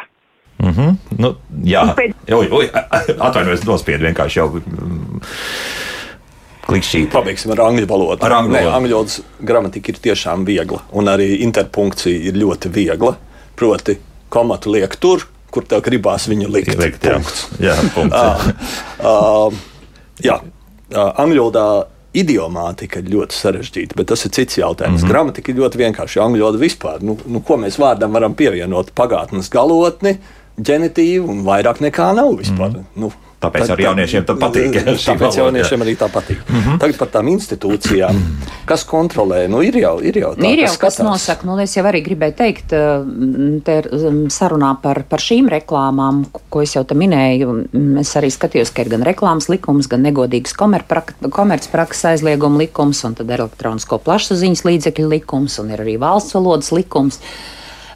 Mhm. Nu, jā, Un pēc- Oj, oj, atvainojos, nospiedu vienkārši jau. mm, Klikšķīt. Pabeigsim ar angļu valodu. Ar angļu Nē, valodu. angļu valodas gramatika ir tiešām viegla, un arī interpunkcija ir ļoti viegla. Proti, komatu liek tur, kur tev gribās viņu likt. Liekt, jā. Punkts. Jā, punkts. Uh, jā, uh, angļu valodā idiomātika ir ļoti sarežģīta, bet tas ir cits jautājums. Mm -hmm. Gramatika ir ļoti vienkārša. Angļu valoda vispār, nu, nu, ko mēs vārdam varam pievienot pagātnes galotni, ģenitīvu un vairāk nekā nav vispār. Mm -hmm. nu, Tāpēc arī jauniešiem tā patīk, Tāpēc jauniešiem arī tā patīk. Mm -hmm. Tagad par tām institūcijām, kas kontrolē, nu ir jau, ir jau tā, Ir jau kas kas nosaka, nu, es jau arī gribēju teikt, eh, te mm, sarunā par, par šīm reklāmām, ko es jau te minēju. mm, Es arī skatījos, ka ir gan reklāmas likums, gan negodīgas komerprak- komercprakses aizlieguma likums, un tad elektronisko plašsaziņas līdzekļu likums, un ir arī valsts valodas likums.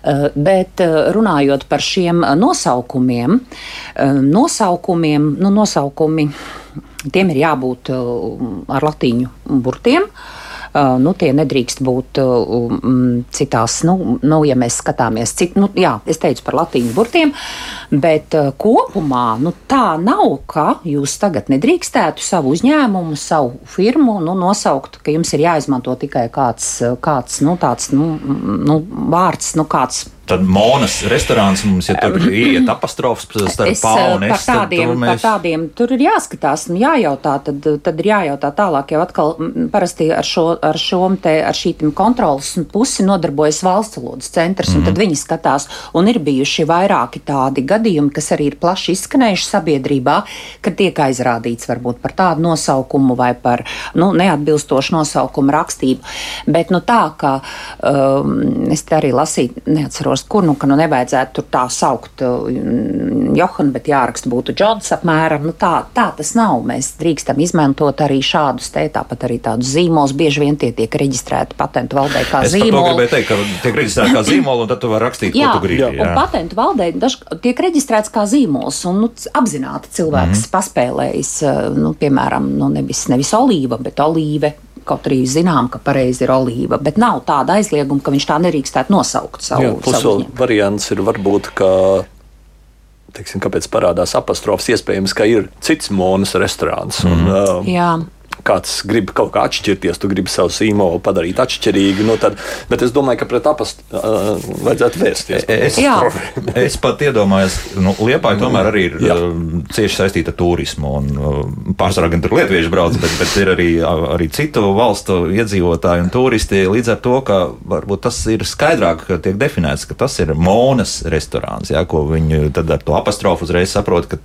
Bet runājot par šiem nosaukumiem, nosaukumiem, nu, nosaukumi, tiem ir jābūt ar latīņu burtiem. Nu, tie nedrīkst būt um, citās, nu, nu, ja mēs skatāmies, cik, nu, jā, es teicu par latīņu burtiem, bet kopumā nu, tā nav, ka jūs tagad nedrīkstētu savu uzņēmumu, savu firmu nu, nosaukt, ka jums ir jāizmanto tikai kāds, kāds nu, tāds, nu, nu, vārds, nu, kāds Tad Monas restorāns mums, ja tur iet apostrofs starp es, pā un es. Par tādiem, mēs... par tādiem tur ir jāskatās un jājautā, tad, tad ir jājautā tālāk, jau atkal parasti ar šo, ar šom te, ar šīm kontrolas pusi nodarbojas valsts valodas centrs, mm un tad mhm. viņi skatās, un ir bijuši vairāki tādi gadījumi, kas arī ir plaši izskanējuši sabiedrībā, kad tiek aizrādīts varbūt par tādu nosaukumu vai par, nu, neatbilstošu nosaukumu rakstību. Bet, nu, tā, ka um, es te arī lasīju, neatceros, saprast, kur nu, nu nevajadzētu tur tā saukt uh, Johanu, bet jāraksta būtu Džons apmēram. Nu, tā, tā tas nav. Mēs drīkstam izmantot arī šādus te, tāpat arī tādus zīmolus. Bieži vien tie tiek reģistrēti patentu valdē kā es zīmoli. Es gribēju teikt, ka tiek reģistrēti kā zīmoli, un tad tu vari rakstīt, jā, ko tu gribi. Jā. Un patentu valdē daž, tiek reģistrēts kā zīmols, un nu, apzināti cilvēks mm -hmm. paspēlējis, uh, nu, piemēram, nu, nevis, nevis olīva, bet olīve Kaut arī zinām, ka pareizi ir olīva, bet nav tāda aizlieguma, ka viņš tā nedrīkstētu nosaukt savu. Jā, savu variants ir varbūt, ka teiksim, kāpēc parādās apostrofs. Iespējams, ka ir cits monas restorāns. Un, mm. uh, Jā kāds grib kaut kā atšķirties, tu gribi savu zīmolu padarīt atšķirīgu. Nu tad, bet es domāju, ka pret abas uh, vajadzētu vērsties. Es, es pat iedomājos, ka nu, Liepāja tomēr arī ir Jā. cieši saistīta ar turismu. Un, pārsvarā gan tur lietuvieši brauc, bet, bet ir arī, arī citu valstu iedzīvotāji un turisti. Līdz ar to, ka varbūt tas ir skaidrāk, ka tiek definēts, ka tas ir monas restorāns, jā, ko viņi tad ar to apostrofu uzreiz saprot, ka,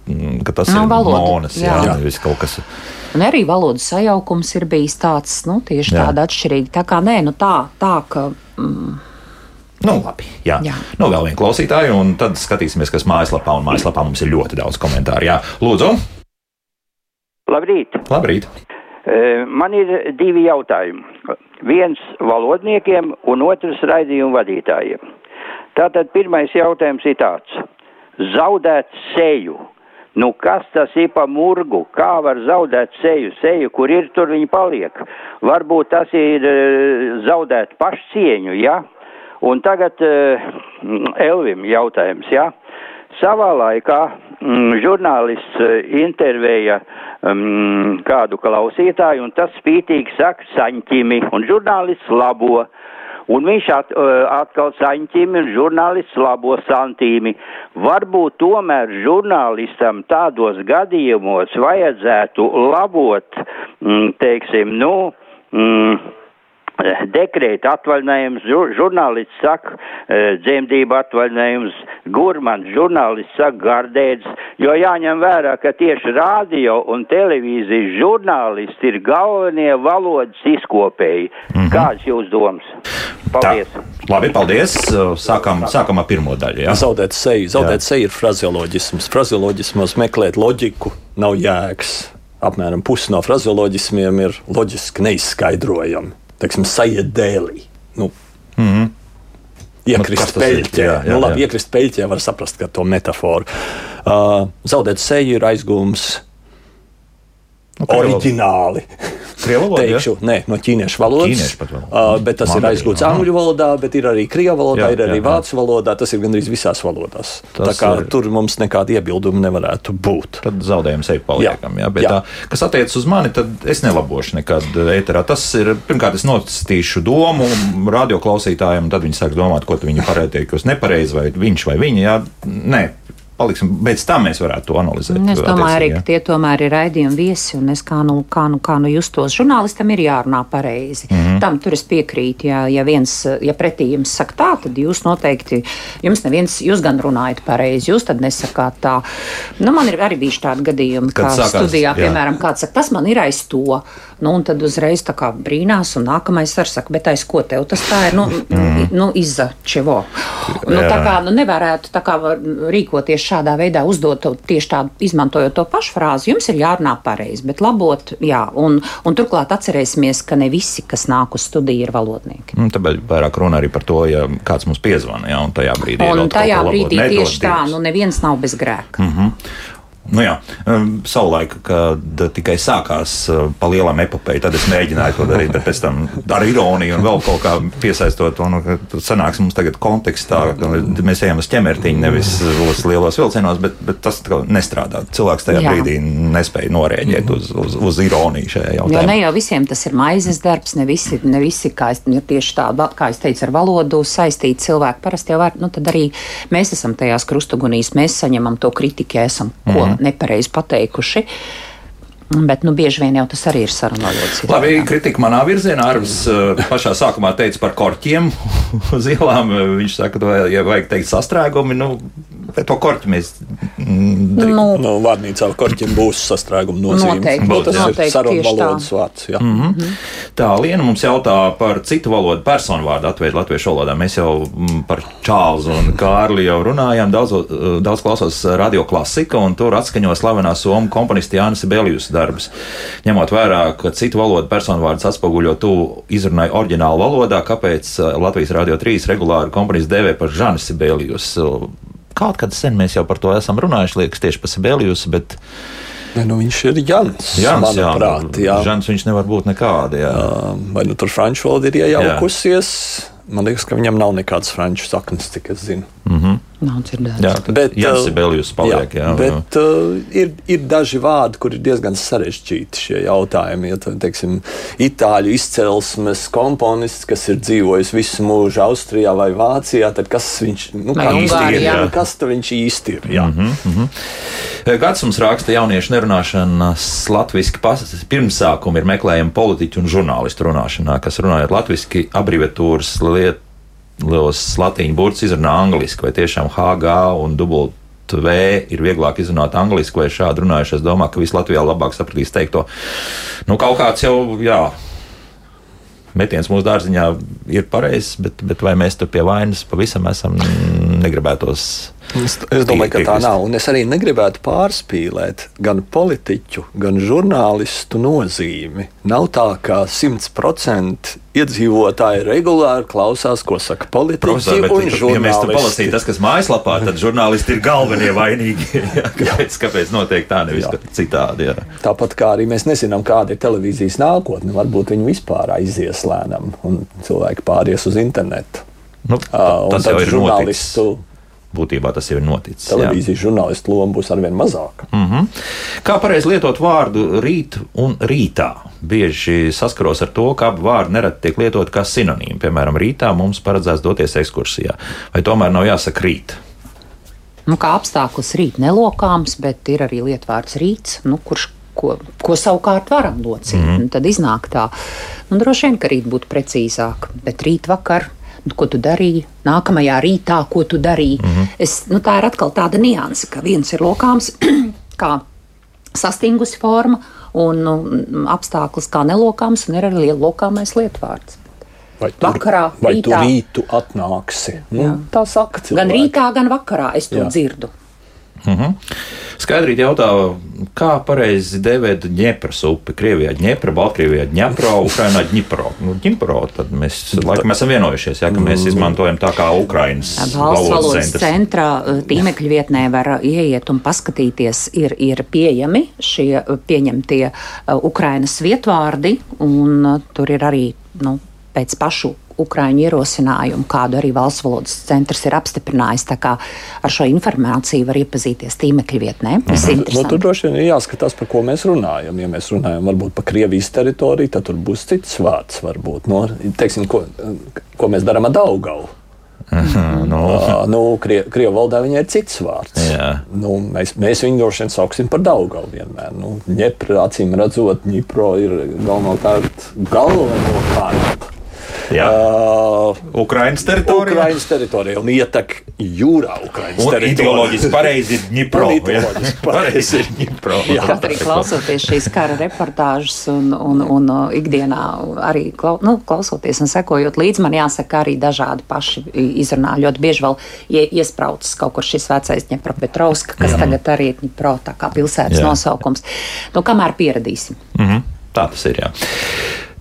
ka tas no, ir valoda. monas. Jā, jā. jā. kaut kas. Un arī valodas sajaukums ir bijis tāds, nu, tieši Jā. tāda atšķirīga. Tā kā nē, nu tā, tā ka. Mm, Nu, labi. Jā, jā. Nu, vēl viena klausītāja, un tad skatīsimies, kas mājaslapā. Un mājaslapā mums ir ļoti daudz komentāru. Jā, lūdzu. Labrīt. Labrīt. Man ir divi jautājumi. Viens valodniekiem un otrs raidījumu vadītājiem. Tātad pirmais jautājums ir tāds. Zaudēt seju Nu, kas tas ir pa murgu? Kā var zaudēt seju? Seju, kur ir, tur viņi paliek. Varbūt tas ir uh, zaudēt pašcieņu, ja? Un tagad uh, Elvim jautājums, ja? Savā laikā mm, žurnālists uh, intervēja um, kādu klausītāju, un tas spītīgi saka saņķimi, un žurnālists labo. Un viņš at, atkal saņķimi un žurnālists labo santīmi. Varbūt tomēr žurnālistam tādos gadījumos vajadzētu labot, mm, teiksim, nu, mm, dekrēta atvaļinājums, žurnālists saka, e, dzemdība atvaļinājums, gurmans, žurnālists saka, gardēds, jo jāņem vērā, ka tieši radio un televīzijas žurnālisti ir galvenie valodas izkopēji. Mm -hmm. Kāds jūs domas? Paldies! Tā. Labi, paldies! Sākam, sākam ar pirmo daļu. Jā. Zaudēt seju. Zaudēt jā. seju ir frazioloģisms. Frazioloģismos meklēt loģiku nav jēgas. Apmēram pusi no frazioloģismiem ir loģiski neizskaidrojami teiksim, sajiet dēlī. Nu, mm -hmm. Iekrist nu, peļķē. Jā, jā, nu, labi, jā. iekrist peļķē var saprast, ka to metaforu. Uh, zaudēt seju ir aizgūms nu, oriģināli. Krievu valodā? Teikšu, ja? nē, no ķīniešu valodas. Ķīniešu pat, uh, bet tas Mandarī, ir aizgūts jā. angļu valodā, bet ir arī krievu valodā, jā, ir arī jā, vācu valodā. Tas ir gandrīz visās valodās. Tas tā kā ir... tur mums nekāda iebilduma nevarētu būt. Tad zaudējums ir paliekam. Jā. Jā, jā. Tā, kas attiecas uz mani, tad es nelabošu nekad ēterā. Tas ir, pirmkārt, es notistīšu domu radioklausītājiem, tad viņi sāk domāt, ko viņi pareizi, nepareizi, vai viņš vai viņa. Jā, nē, paliksim, pēc tam mēs varētu to analizēt. Es domāju arī, ka tie tomēr ir raidījumi viesi, un es kā nu, kā nu, kā nu justos. Žurnālistam ir jārunā pareizi. Mm -hmm. Tam tur es piekrītu. Ja, ja viens, ja pretī jums saka tā, tad jūs noteikti, jums neviens, jūs gan runājat pareizi, jūs tad nesakāt tā. Nu, man ir arī bijuši tādi gadījumi, Kad kā sākās, studijā, jā. piemēram, kāds saka, tas man ir aiz to. Nu, un tad uzreiz tā kā brīnās, un nākamais ar saka, bet aiz ko tev tas tā ir? Nu, mm. nu izzačevo. Nu, tā kā nu, nevarētu tā kā rīkoties šādā veidā, uzdot tieši tādu, izmantojot to pašu frāzi. Jums ir jārunā pareizi, bet labot, jā. Un, un turklāt atcerēsimies, ka ne visi, kas nāk uz studiju, ir valodnieki. Mm, tāpēc vairāk runa arī par to, ja kāds mums piezvana, jā, un tajā brīdī. Un tajā brīdī tieši tā, nu neviens nav bez grēka. Mm -hmm. Nu jā, um, savulaik, kad tikai sākās uh, pa lielam epopēju, tad es mēģināju to darīt, bet pēc tam ar ironiju un vēl kaut kā piesaistot to, nu, ka sanāks mums tagad kontekstā, ka mēs ejam uz ķemertiņu, nevis uz lielos vilcienos, bet, bet tas nestrādā. Cilvēks tajā jā. brīdī nespēja norēģēt uz, uz, uz ironiju šajā jautājumā. Jo ne jau visiem tas ir maizes darbs, ne visi, ne visi kā es, ir tieši tā, kā es teicu, ar valodu saistīti cilvēki. Parasti jau var, nu tad arī mēs esam tajās krustugunīs, mēs saņemam to kritiku, esam ko. Mm -hmm nepareizi pateikuši. Bet nu, bieži vien jau tas arī ir sarunājots. Labi, kritika manā virzienā. Arvis eh, pašā sākumā teica par korķiem uz ielām. Viņš saka, ka, ja vajag teikt sastrēgumi, nu, to korķi mēs darām. Nu, nu, vārnīcā korķim būs sastrēguma nozīme. Noteikti, būs, tas noteikti, ir sarunu valodas vārds. Jā. Mm -hmm. Tā, Liena mums jautā par citu valodu personu vārdu atveid latviešu valodā. Mēs jau par Čālzu un Kārli jau runājām. Daudz, daudz klausos radio klasika, un tur atskaņo slavenā somu komponista Jānis Belijus darbus. Ņemot vērā, ka citu valodu personu vārdus atspoguļo tuvu izrunai oriģinālu valodā, kāpēc uh, Latvijas Rādio 3 regulāri komponists dēvē par Žanu Sibēlijus. Kaut kad sen mēs jau par to esam runājuši, liekas, tieši par Sibēlijus, bet Ne, nu viņš ir Jans. Jans manuprāt, jā, jā. Žans viņš nevar būt nekāda. Jā. Vai nu tur franču valoda ir iejaukusies? Jā. Man liekas, ka viņam nav nekādas franču saknes, cik es zinu. Mm -hmm. Nav dzirdēts. Jā, bet Jānis Belijus paliek. Jā, jā, bet uh, ir, ir daži vārdi, kur ir diezgan sarežģīti šie jautājumi. Ja, teiksim, itāļu izcelsmes komponists, kas ir dzīvojis visu mūžu Austrijā vai Vācijā, tad kas viņš nu, Ungārijā. ir? Jā, kas viņš īsti ir? Jā. Mm -hmm, mm -hmm. Gads mums raksta jauniešu nerunāšanas latviešu pirmsākumu ir meklējama politiķu un žurnālistu runāšanā, kas runājot latviešu abreviatūras lietu lielos latīņu burtus izrunā angliski, vai tiešām HG un dubult. V ir vieglāk izrunāt angļuiski, vai šādi runājuši. Es domāju, ka visi Latvijā labāk sapratīs teikto. Nu, kaut kāds jau, jā, metiens mūsu dārziņā ir pareizs, bet, bet vai mēs tur pie vainas pavisam esam negribētos Es, es domāju, ka tā nav. Un es arī negribētu pārspīlēt gan politiķu, gan žurnālistu nozīmi. Nav tā, ka 100% iedzīvotāji regulāri klausās, ko saka politiķi bet, un žurnālisti. Ja mēs tam palasītu, tas, kas mājaslapā, tad žurnālisti ir galvenie vainīgi. jā, kāpēc, kāpēc notiek tā, nevis jā. citādi? Jā. Tāpat kā arī mēs nezinām, kāda ir televīzijas nākotne. Varbūt viņi vispār aizies lēnām un cilvēki pāries uz internetu. Nu, uh, tas jau ir žurnālistu. Noticis būtībā tas jau ir noticis. Televīzijas žurnālistu loma būs arvien mazāka. Mm -hmm. Kā pareizi lietot vārdu rīt un rītā? Bieži saskaros ar to, ka abi vārdi nereti tiek lietot kā sinonīmi. Piemēram, rītā mums paredzēts doties ekskursijā, vai tomēr nav jāsaka rīt. Nu, kā apstākļus rīt nelokāms, bet ir arī lietvārds rīts, nu, kurš ko, ko savukārt varam locīt. Mm -hmm. Tad iznāk tā, nu, droši vien, ka rīt būtu precīzāk, bet rīt vakar ko tu darīji, nākamajā rītā, ko tu darīji. Mm -hmm. es, nu, tā ir atkal tāda nianse, ka viens ir lokāms, kā sastingusi forma, un nu, apstākļus kā nelokāms, un ir arī lokāmais lietvārds. Vai tu, vakarā, vai rītā. tu rītu atnāksi? Nu, tā saka, cilvēki. gan rītā, gan vakarā es to Jā. dzirdu. -hmm. Skaidrīt jautā, kā pareizi devēt Dņepras upi? Krievijā Dņepra, Baltkrievijā Dņepro, Ukrainā Dņipro. Nu, Dņipro, tad mēs laikam esam vienojušies, ja, ka mēs mm. izmantojam tā kā Ukrainas valsts valodas centrā uh, tīmekļa vietnē var ieiet un paskatīties, ir, ir pieejami šie uh, pieņemtie Ukrainas vietvārdi, un tur ir arī nu, pēc pašu Ukrāņu ierosinājumu, kādu arī valsts valodas centrs ir apstiprinājis. Tā kā ar šo informāciju var iepazīties tīmekļa vietnē. Tas ir interesanti. Nu, tur droši vien ir jāskatās, par ko mēs runājam. Ja mēs runājam varbūt par Krievijas teritoriju, tad tur būs cits vārds. Varbūt, no, teiksim, ko, ko mēs darām ar Daugavu. Aha, no. uh, nu, Krie, Krievu valodā viņai ir cits vārds. Jā. Nu, mēs, mēs viņu droši vien sauksim par Daugavu vienmēr. Nu, Ņepra, acīm redzot, Ņipro ir galvenokārt galvenokārt Jā. Ukraiņas teritorijā. Ukraiņas teritorijā un ietek jūrā Ukraiņas Un teritorijā. ideoloģiski pareizi ir Dņipro. Ideoloģiski pareizi ir Dņipro. Jā. Kaut arī klausoties šīs kara reportāžas un, un, un uh, ikdienā arī klau, nu, klausoties un sekojot līdzi, man jāsaka, arī dažādi paši izrunā. Ļoti bieži vēl ie, iespraucas kaut kur šis vecais Ņepropetrovska, kas Jā. tagad arī ir Ņepro, tā kā pilsētas Jā. nosaukums. Nu, kamēr pieradīsim. Mhm. Tā tas ir. Jā.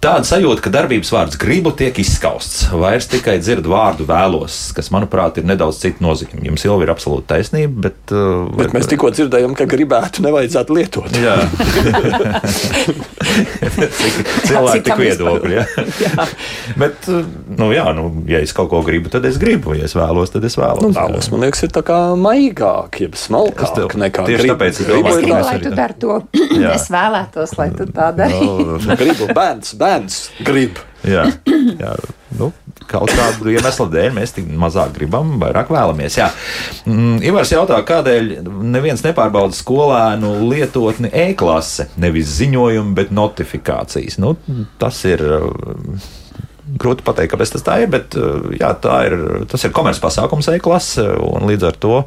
Tāda sajūta, ka darbības vārds gribu tiek izskausts. Vairs tikai dzird vārdu vēlos, kas, manuprāt, ir nedaudz cita nozīme. Jums jau ir absolūti taisnība, bet. Uh, Bet mēs tikko dzirdējām, ka gribētu, nevajadzētu lietot. Jā, cilvēki tik viedokļi. Ja? Jā. Bet, uh, nu, jā, nu, ja es kaut ko gribu, tad es gribu. Ja es vēlos, tad es vēlos. Nu, vēlos, man liekas, ir tā kā maigāk, jeb smalkāk tev- nekā tieši gribu. tāpēc es Gribu lai tu dari to. Jā. es vēlētos, lai tu tā dari. Nu, Gribu, bērns, bērns, grib. Jā, jā. Nu, kaut kādu iemeslu dēļ mēs tik mazāk gribam, vairāk vēlamies. Jā. Mm, Ivars jautā, kādēļ neviens nepārbauda skolēnu lietotni e-klase, nevis ziņojumu, bet notifikācijas. Nu, tas ir. uh, Grūti pateikt, kāpēc tas tā ir, bet uh, jā, tā ir, tas ir komerces pasākums e-klase, un līdz ar to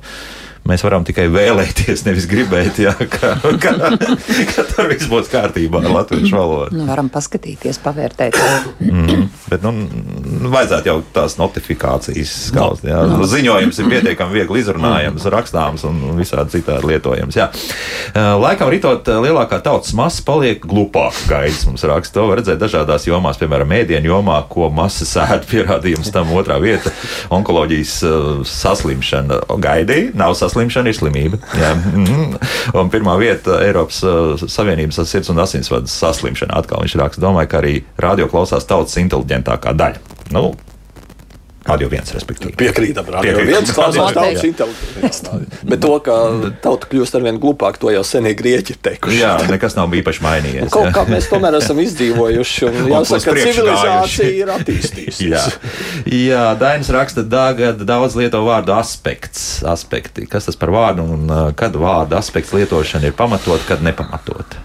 mēs varam tikai vēlēties, nevis gribēt, jā, ka, ka, ka tur viss būs kārtībā ar latviešu valodu. Nu, varam paskatīties, pavērtēt. Mm, bet, nu, n- vajadzētu jau tās notifikācijas skaust. Jā. No. Ziņojums ir pietiekami viegli izrunājams, rakstāms un visādi citādi lietojams. Jā. Laikam ritot lielākā tautas masa paliek glupāka gaidis. Mums raksta, to var redzēt dažādās jomās, piemēram, mēdienu jomā, ko masa sēž pierādījums tam otrā vieta - onkoloģijas eh, saslimšana. Gaidīja, nav saslimšana, ir slimība. Mhm. Un pirmā vieta Eiropas eh, Savienības sirds un asinsvadu saslimšana. Atkal viņš raksta, domāju, ka arī radio klausās tautas inteliģentākā daļa. Nu, radio viens, respektīvi. Piekrītam, radio Piekrītam. viens klausās tautas inteliģents. Bet to, ka tauta kļūst arvien glupāk, to jau senie grieķi ir teikuši. Jā, nekas nav īpaši mainījies. Kaut kā mēs tomēr esam izdzīvojuši, un Un jāsaka, ka civilizācija gājuši. ir attīstījusies. Jā, Jā Dainis raksta, ka daudz lieto vārdu aspekts, aspekti. Kas tas par vārdu un uh, kad vārdu aspekts lietošana ir pamatot, kad nepamatot?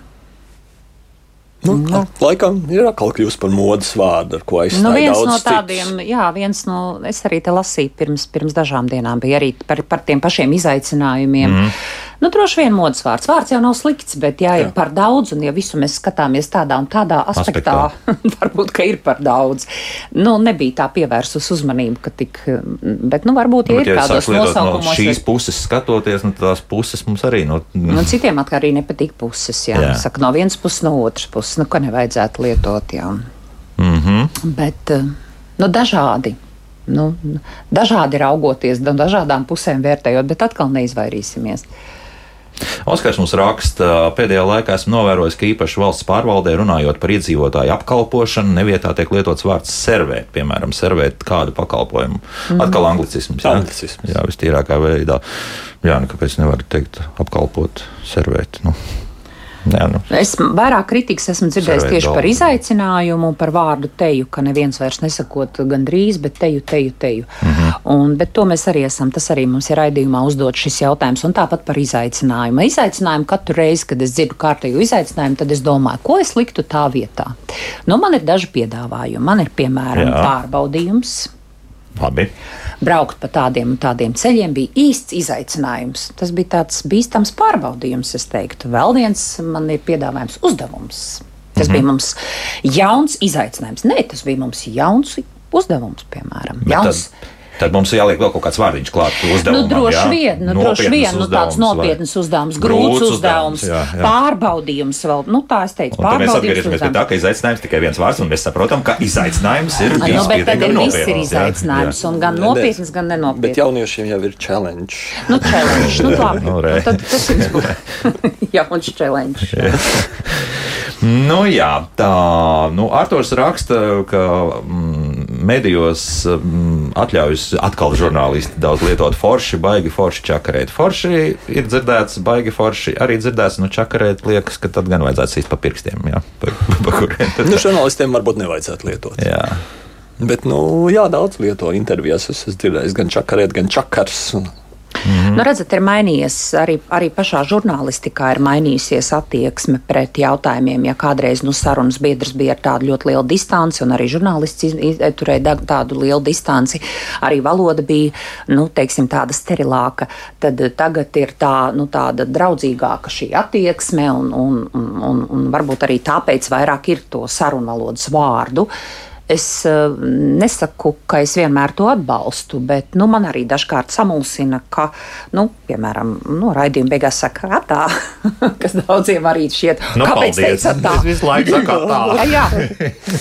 Nu, laikam ir atkal kļūst par modes vārdu, ar ko aizstāja Nu, viens no cits. tādiem, jā, viens no, es arī te lasīju pirms, pirms dažām dienām, bija arī par, par tiem pašiem izaicinājumiem. Mm. Nu, droši vien modes vārds. Vārds jau nav slikts, bet ir Jā. par daudz, un ja visu mēs skatāmies tādā un tādā aspektā, varbūt, ka ir par daudz. Nu, nebija tā pievērsus uzmanību, ka tik, bet, nu, varbūt, ja Bet, ir ja kādos lietot no nosaukumos. šīs vai- puses skatoties, nu, tās puses mums arī no. Nu, citiem atkal arī nepatīk puses. Jā. Jā. Jā. Saka, no vienas puses, no otras puses, nu, ko nevajadzētu lietot. Jā. Mm -hmm. Bet eh, nu, dažādi. Nu, dažādi raugoties, no dažādām pusēm vērtējot, bet atkal neizvairīsimies. Oskars mums raksta, pēdējā laikā esmu novērojis, ka īpaši valsts pārvaldē runājot par iedzīvotāju apkalpošanu, nevietā tiek lietots vārds servēt, piemēram, servēt kādu pakalpojumu. Mm. Atkal anglicisms. Jā, Anglicisms. jā vistīrākā veidā. Jā, nu, kāpēc nevar teikt apkalpot, servēt? Nu. Jā, nu. Es vairāk kritikas esmu dzirdējis tieši par galvu. izaicinājumu, par vārdu teju, ka neviens vairs nesakot gandrīz, bet teju, teju, teju. Mm. -hmm. un, bet to mēs arī esam, tas arī mums ir raidījumā uzdot šis jautājums, un tāpat par izaicinājumu. Izaicinājumu katru reizi, kad es dzirdu kārtējo izaicinājumu, tad es domāju, ko es liktu tā vietā. Nu, man ir daži piedāvājumi. Man ir piemēram Jā. pārbaudījums. Labi. braukt pa tādiem un tādiem ceļiem bija īsts izaicinājums. Tas bija tāds bīstams pārbaudījums, es teiktu. Vēl viens man ir piedāvājums uzdevums. Tas mm -hmm. bija mums jauns izaicinājums. Nē, tas bija mums jauns uzdevums, piemēram. Bet Jauns, Tad, tad mums ir jāliek vēl kaut kāds vārdiņš klāt Nu, uzdevumam. droši jā? vien, nu, droši vien nu, tāds nopietns uzdevums, Grūts uzdevums, jā, jā. pārbaudījums vēl. Nu, tā es teicu, Un tad mēs pārbaudījums. atgriežamies pie tā, ka izaicinājums tikai viens vārds, un mēs saprotam, ka izaicinājums ir Nu, bijis bet tad ir viss ir nopietns, jā. izaicinājums, un gan nopietns, gan Bet nenopietns. jauniešiem jau ir challenge. Nu, challenge. Nu, labi. Nu, Nu, tad tas būs jauns challenge. Nu, jā, tā. Nu, Arthurs raksta, ka mm, medijos mm, atļaujas atkal žurnālisti daudz lietot forši, baigi forši čakarēt. Forši ir dzirdēts, baigi forši arī dzirdēts, nu čakarēt liekas, ka tad gan vajadzētu sīst pa pirkstiem, jā, pa, pa kuriem. Nu, žurnālistiem varbūt nevajadzētu lietot. Jā. Bet, nu, jā, daudz lieto intervijās. Es esmu dzirdējis gan čakarēt, gan čakars. Un... -hmm. nu, redzat, ir mainījies arī, arī pašā žurnālistikā, ir mainījusies attieksme pret jautājumiem. Ja kādreiz nu, sarunas biedrs bija ar tādu ļoti lielu distanci, un arī žurnālists iz, iz, turēja tādu lielu distanci, arī valoda bija nu, teiksim, tāda sterilāka, tad tagad ir tā, nu, tāda draudzīgāka šī attieksme, un, un, un, un, varbūt arī tāpēc vairāk ir to sarunu valodas vārdu. Es uh, nesaku, ka es vienmēr to atbalstu, bet nu, man arī dažkārt samulsina, ka, nu, piemēram, nu, raidījuma beigās saka, tā, kas daudziem arī šķiet, Nu, kāpēc paldies. teicat tā? Es visu laiku saku tā. Jā,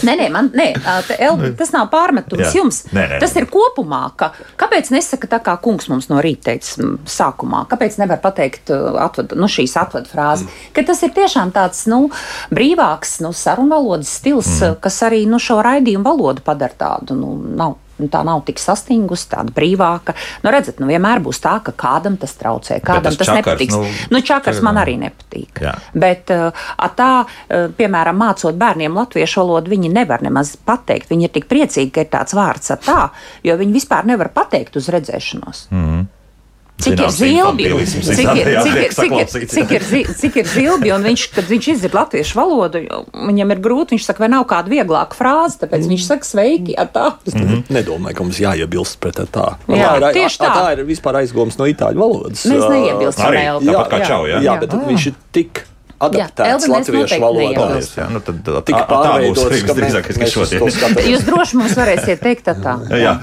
nē, nē, man, nē tā, El, tas nav pārmetums Jā. jums. Nē, nē, tas ir kopumā, ka kāpēc nesaka tā, kā kungs mums no rīta teica sākumā? Kāpēc nevar pateikt atvad, nu, šīs atvadu frāzi? Mm. Ka tas ir tiešām tāds nu, brīvāks nu, sarunvalodas stils, mm. kas arī nu, šo raidījumu valodu padara tādu. Nu, nav, nu, Tā nav tik sastingusi, tāda brīvāka. Nu, redzat, nu, vienmēr būs tā, ka kādam tas traucē, kādam tas tas, tas čakars, nepatiks. nu, Nu, čakars man arī nepatīk. Jā. Bet uh, a tā, uh, piemēram, mācot bērniem latviešu valodu, viņi nevar nemaz pateikt. Viņi ir tik priecīgi, ka ir tāds vārds tā, jo viņi vispār nevar pateikt uz redzēšanos. Mm. Cik ir zilbi, cik ir, zilbi, un viņš, kad viņš izdzird latviešu valodu, jo viņam ir grūti, viņš saka, vai nav kāda vieglāka frāze, tāpēc viņš saka sveiki, ar tā. Mm. Nedomāju, ka mums jāiebilst pret tā. Jā, tā, ir, tieši tā. tā. tā ir vispār aizgājums no itāļu valodas. Mēs neiebilstam, Arī tāpat kā Jā. čau, jā? Jā, bet Jā. viņš ir tik Jā, adaptēts mēs latviešu valodā. Jā, nu tad Tik tā- tā būs pārveidots, arī ka šodien. Jūs droši mums varēsiet teikt tā tā. Jā.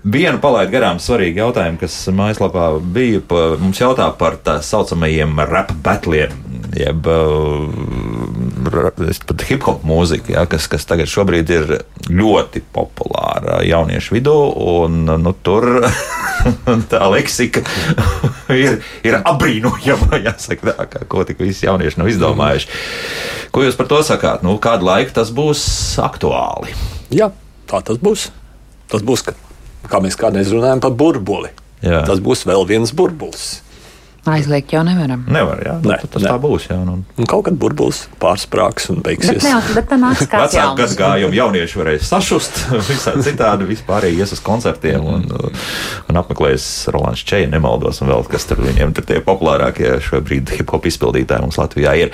Vienu palaidu garām svarīgu jautājumu, kas mājaslapā bija. Pa, mums jautā par tā saucamajiem rap batliem, jeb uh, pat hip hop mūziku, ja, kas, kas tagad šobrīd ir ļoti populāra jauniešu vidū. Un, nu, tur tā leksika ir, ir apbrīnojama. Jāsaka, tā, kā, ko tik visi jaunieši nav izdomājuši. Ko jūs par to sakāt? Nu, kādu laiku tas būs aktuāli? Jā, tā tas būs. Tas būs, ka, kā mēs kādreiz runājam par burbuli. Jā. Tas būs vēl viens burbulis. Aizliegt jau nevaram. Nevar, jā. Nē, tas nē. tā būs. Jā, nu. Un kaut kad burbulis pārsprāgs un Bet, beigsies. ne, bet tā nāks kāds jauns. gadagājumu jaunieši varēs sašust, visādi citādi vispār ies uz koncertiem un, un apmeklēs Rolands Čeja, nemaldos, un vēl kas tur viņiem tur tie populārākie šobrīd hip hop izpildītāji mums Latvijā ir.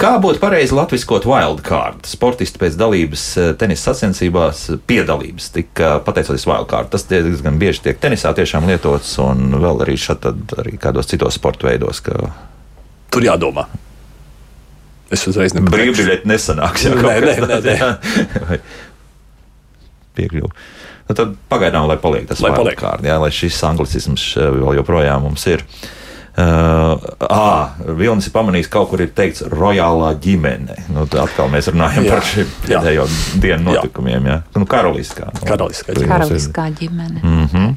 Kā būtu pareizi latviskot wildcard? Sportisti pēc dalības eh, tenisa sacensībās piedalības tika pateicoties wildcard. Tas diezgan bieži tiek tenisā tiešām lietots un vēl arī šeit arī kādos citos sporta veidos, ka Tur jādomā. Es uzreiz nepateikšu. brīvbiļeti nesanāks. jā, Nē, nē, nē, jā. Vai Piekļuvu. Nu, tad pagaidām, lai paliek tas Lai paliek. wildcard, jā, lai šis anglicisms eh, vēl joprojām mums ir. Uh, ah, Vilnis ir pamanījis, ka kaut kur ir teikts rojālā ģimene. Nu, tad atkal mēs runājam Jā, par šiem jā. pēdējo dienu Jā. notikumiem. Jā. Nu, karaliskā. Nu, Karaliskā Karaliskā ģimene. Mm -hmm.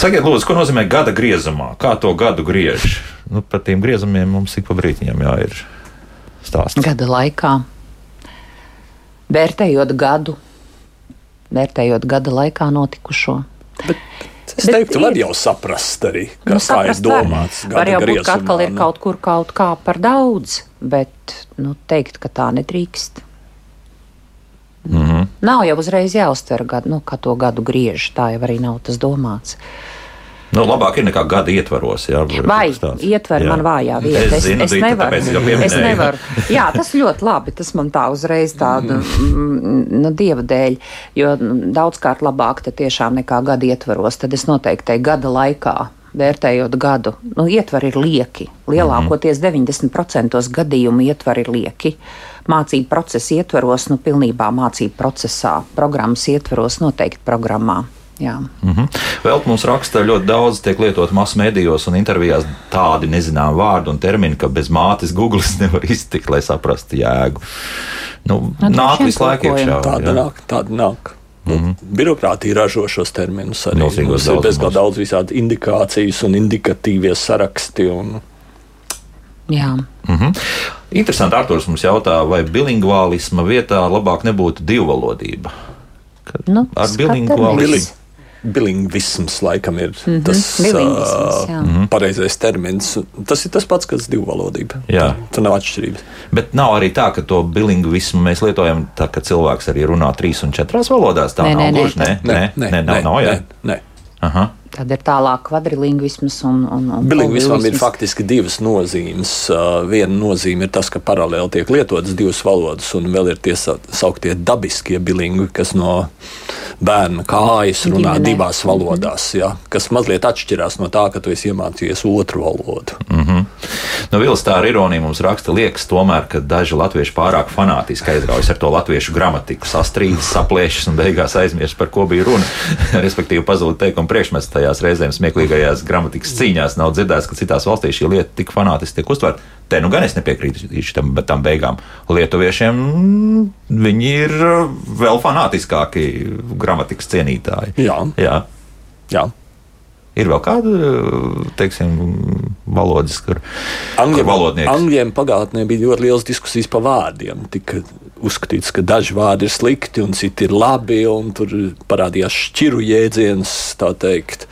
Sakiet, lūdzu, ko nozīmē gada griezumā? Kā to gadu griež? Nu, par tiem griezumiem mums ik pa brītiņam jā, ir stāsts. Gada laikā, vērtējot gadu, vērtējot gada laikā notikušo. Es Bet teiktu, ir- var jau saprast arī, ka, Nu, ir saprast var. domāts. Var gada jau būt, ka griezumā, atkal ir nu. kaut kur kaut kā par daudz, bet nu, teikt, ka tā nedrīkst. Mm -hmm. Nav jau uzreiz jāuztver, gadu, nu, kā to gadu griež. Tā jau arī nav tas domāts. Nu, labāk ir nekā gada ietvaros. Jā, Vai ietver Jā. man vājā vieta? Es, zinu, es, Dita, nevaru. Es nevaru. Jā, tas ļoti labi. Tas man tā uzreiz tāda mm, nu, dieva dēļ, jo mm, daudzkārt labāk tiešām nekā gada ietvaros. Tad es noteikti gada laikā. Vērtējot gadu, nu, ietvari ir lieki. Lielākoties 90% gadījumu ietvari ir lieki. Mācību procesa ietvaros, nu, pilnībā mācību procesā, programmas ietvaros, noteikti programmā. Jā. Mm -hmm. Vēl mums raksta ļoti daudz, tiek lietot masu medijos un intervijās tādi nezināmi vārdi un termini, ka bez mātes Google nevar iztikt, lai saprastu jēgu. Nu, Nu, nāk visu laiku iekšā. Tāda jā. nāk, tāda nāk. Mm -hmm. Birokrātija ražo šos terminus arī. Mums ir bezgalīgi daudz visādi indikācijas un indikatīvie saraksti. Un... Jā. Mm -hmm. Interesanti, Arthurs mums jautā, vai bilingvālisma vietā labāk nebūtu divvalodība? Kad Nu, ar bilingvālismu Biling, bilingvisms laikam ir mm -hmm. tas ā, pareizais termins. Tas ir tas pats, kas divvalodība. Jā. Tur nav atšķirības. Bet nav arī tā, ka to bilingvismu mēs lietojam tā, ka cilvēks arī runā trīs un četrās valodās. Tā Nē, nav nē, nē, gluži. Nē, nē, nē, nē, nav, nav, jā. nē, nē. Tad ir tālāk kvadrilingvisms un, un, un Bilingvismam ir faktiski divas nozīmes. Uh, viena nozīme ir tas, ka paralēli tiek lietotas divas valodas, un vēl ir tie sa- sauktie dabiskie bilingvi, kas no bērna kājas runā Ģimenē. divās valodās, ja, kas mazliet atšķirās no tā, ka tu esi iemācījies otru valodu. Nu, Vils tā ar ironiju mums raksta, liekas, tomēr, ka daži latvieši pārāk fanātiski aizraujas ar to latviešu gramatiku, sastrīdas, sapliešas un beigās aizmirst, par ko bija runa. Respektīvi, pazūd teikuma priekšmets tajās reizēm smieklīgajās gramatikas cīņās. Nav dzirdēts, ka citās valstīs šī lieta tik fanātiski tiek uztverta. Te nu gan es nepiekrītu tam, tam beigām. Lietuviešiem mm, viņi ir uh, vēl fanātiskāki gramatikas cienītāji. Jā. Jā. Jā. Ir vēl kāda, teiksim, valodas, kur, Angļiem, kur valodnieks. Angļiem pagātnē bija ļoti liels diskusijas par vārdiem. Tika uzskatīts, ka daži vārdi ir slikti un citi ir labi, un tur parādījās šķiru jēdziens, tā teikt.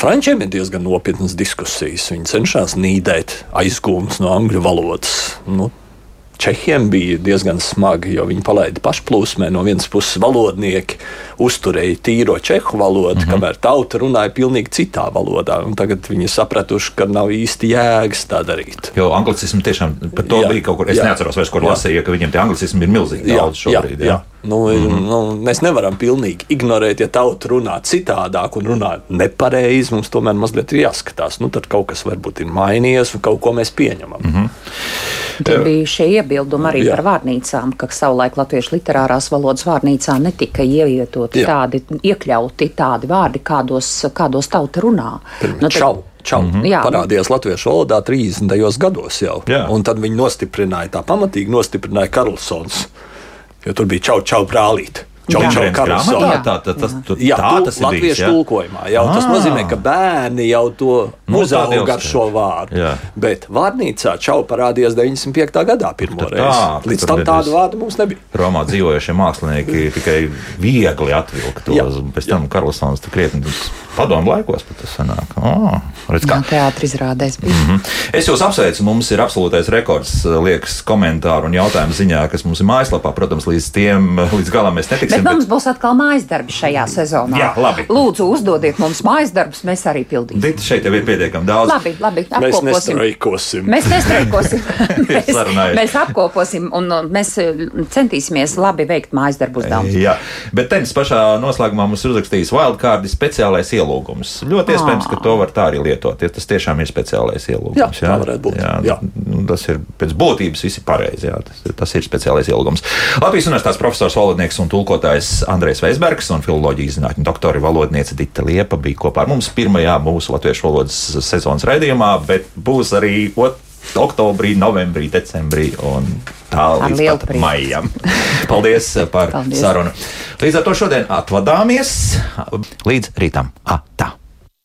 Frančiem ir diezgan nopietnas diskusijas. Viņi cenšas nīdēt aizgūmus no angļu valodas. Nu, Čehiem bija diezgan smagi, jo viņi palaida pašplūsmē. No vienas puses, valodnieki uzturēja tīro čehu valodu, mm -hmm. kamēr tauta runāja pilnīgi citā valodā. Un tagad viņi sapratuši, ka nav īsti jēgas tā darīt. Jo anglicisms tiešām par to Jā, bija kaut kur. Es jā. neatceros, vairs, kur Jā. lasīju, ka viņiem tie anglicismi ir milzīgi daudz šobrīd. jā, jā. Nu, mm -hmm. nu, mēs nevaram pilnīgi ignorēt, ja tauta runā citādāk un runā nepareizi. Mums tomēr mazliet ir jāskatās, nu, tad kaut kas varbūt ir mainījies un kaut ko mēs pieņemam. Mm -hmm. Tie bija šie iebildumi arī Jā. par vārnīcām, ka savulaik latviešu literārās valodas vārnīcā netika ievietoti Jā. tādi, iekļauti tādi vārdi, kādos, kādos tauta runā. Nu, čau, čau. Mm -hmm. Jā. Parādījās latviešu valodā 30. gados jau. Jā. Un tad viņi nostiprināja, tā pamatīgi nostiprināja Karlsons. Jo tur bija čau, čau, brālīt. Čau, Jā. čau, Grāmatā tā, tā, tas, tu, Jā, tā tas ir bijis. latviešu jā? tulkojumā. Jau, tas Ah. nozīmē, ka bērni jau to Nu, uzauga ar šo vārdu. Jā. Bet vārnīcā čau parādījās 95. gadā pirmo tā, reizi. tur Līdz tam tādu vārdu mums nebija. Romā dzīvojušie mākslinieki tikai viegli atvilka to. Jā. Pēc tam Karlsons krietni padomu laikos pat tas sanāk. Oh, redz, kā. Jā, teātris izrādēs bija. Mhm. Es jūs apsveicu. Mums ir absolūtais rekords, liekas, komentāru un jautājumu ziņā, kas mums ir mājaslapā. Protams, līdz tiem līdz galam mēs Bet netiksim. mums būs atkal mājas darbi šajā sezonā. Jā, labi. Lūdzu, uzdodiet mums mājas darbus, mēs arī pildīsim. Bet šeit jau ir pietiekami daudz. Labi, labi, Mēs apkoposim. nestraikosim. Mēs nestraikosim. mēs, mēs apkoposim un mēs centīsimies labi veikt mājas darbu uzdevumus. Jā, bet tenis pašā noslēgumā mums ir uzrakstījis wildcard speciālais ielūgums. Ļoti iespējams, ka to var tā arī lietot, ja tas tiešām ir speciālais ielūgums. Jā, tā varētu būt. Jā, Jā. nu, Tas ir pēc būtības visi pareizi. Jā, tas, tas ir speciālais ielūgums. Latvijas universitātes profesors, valodnieks un tulkotājs Andrēs Veisbergs un filoloģijas zinātņu doktori valodniece Dita Liepa bija kopā ar mums pirmajā mūsu latviešu valodas sezonas raidījumā, bet būs arī ot- oktobrī, novembrī, decembrī un tā Ar līdz pat maijam. Paldies par Paldies. sarunu. Līdz ar to šodien atvadāmies līdz rītam. Ah, tā.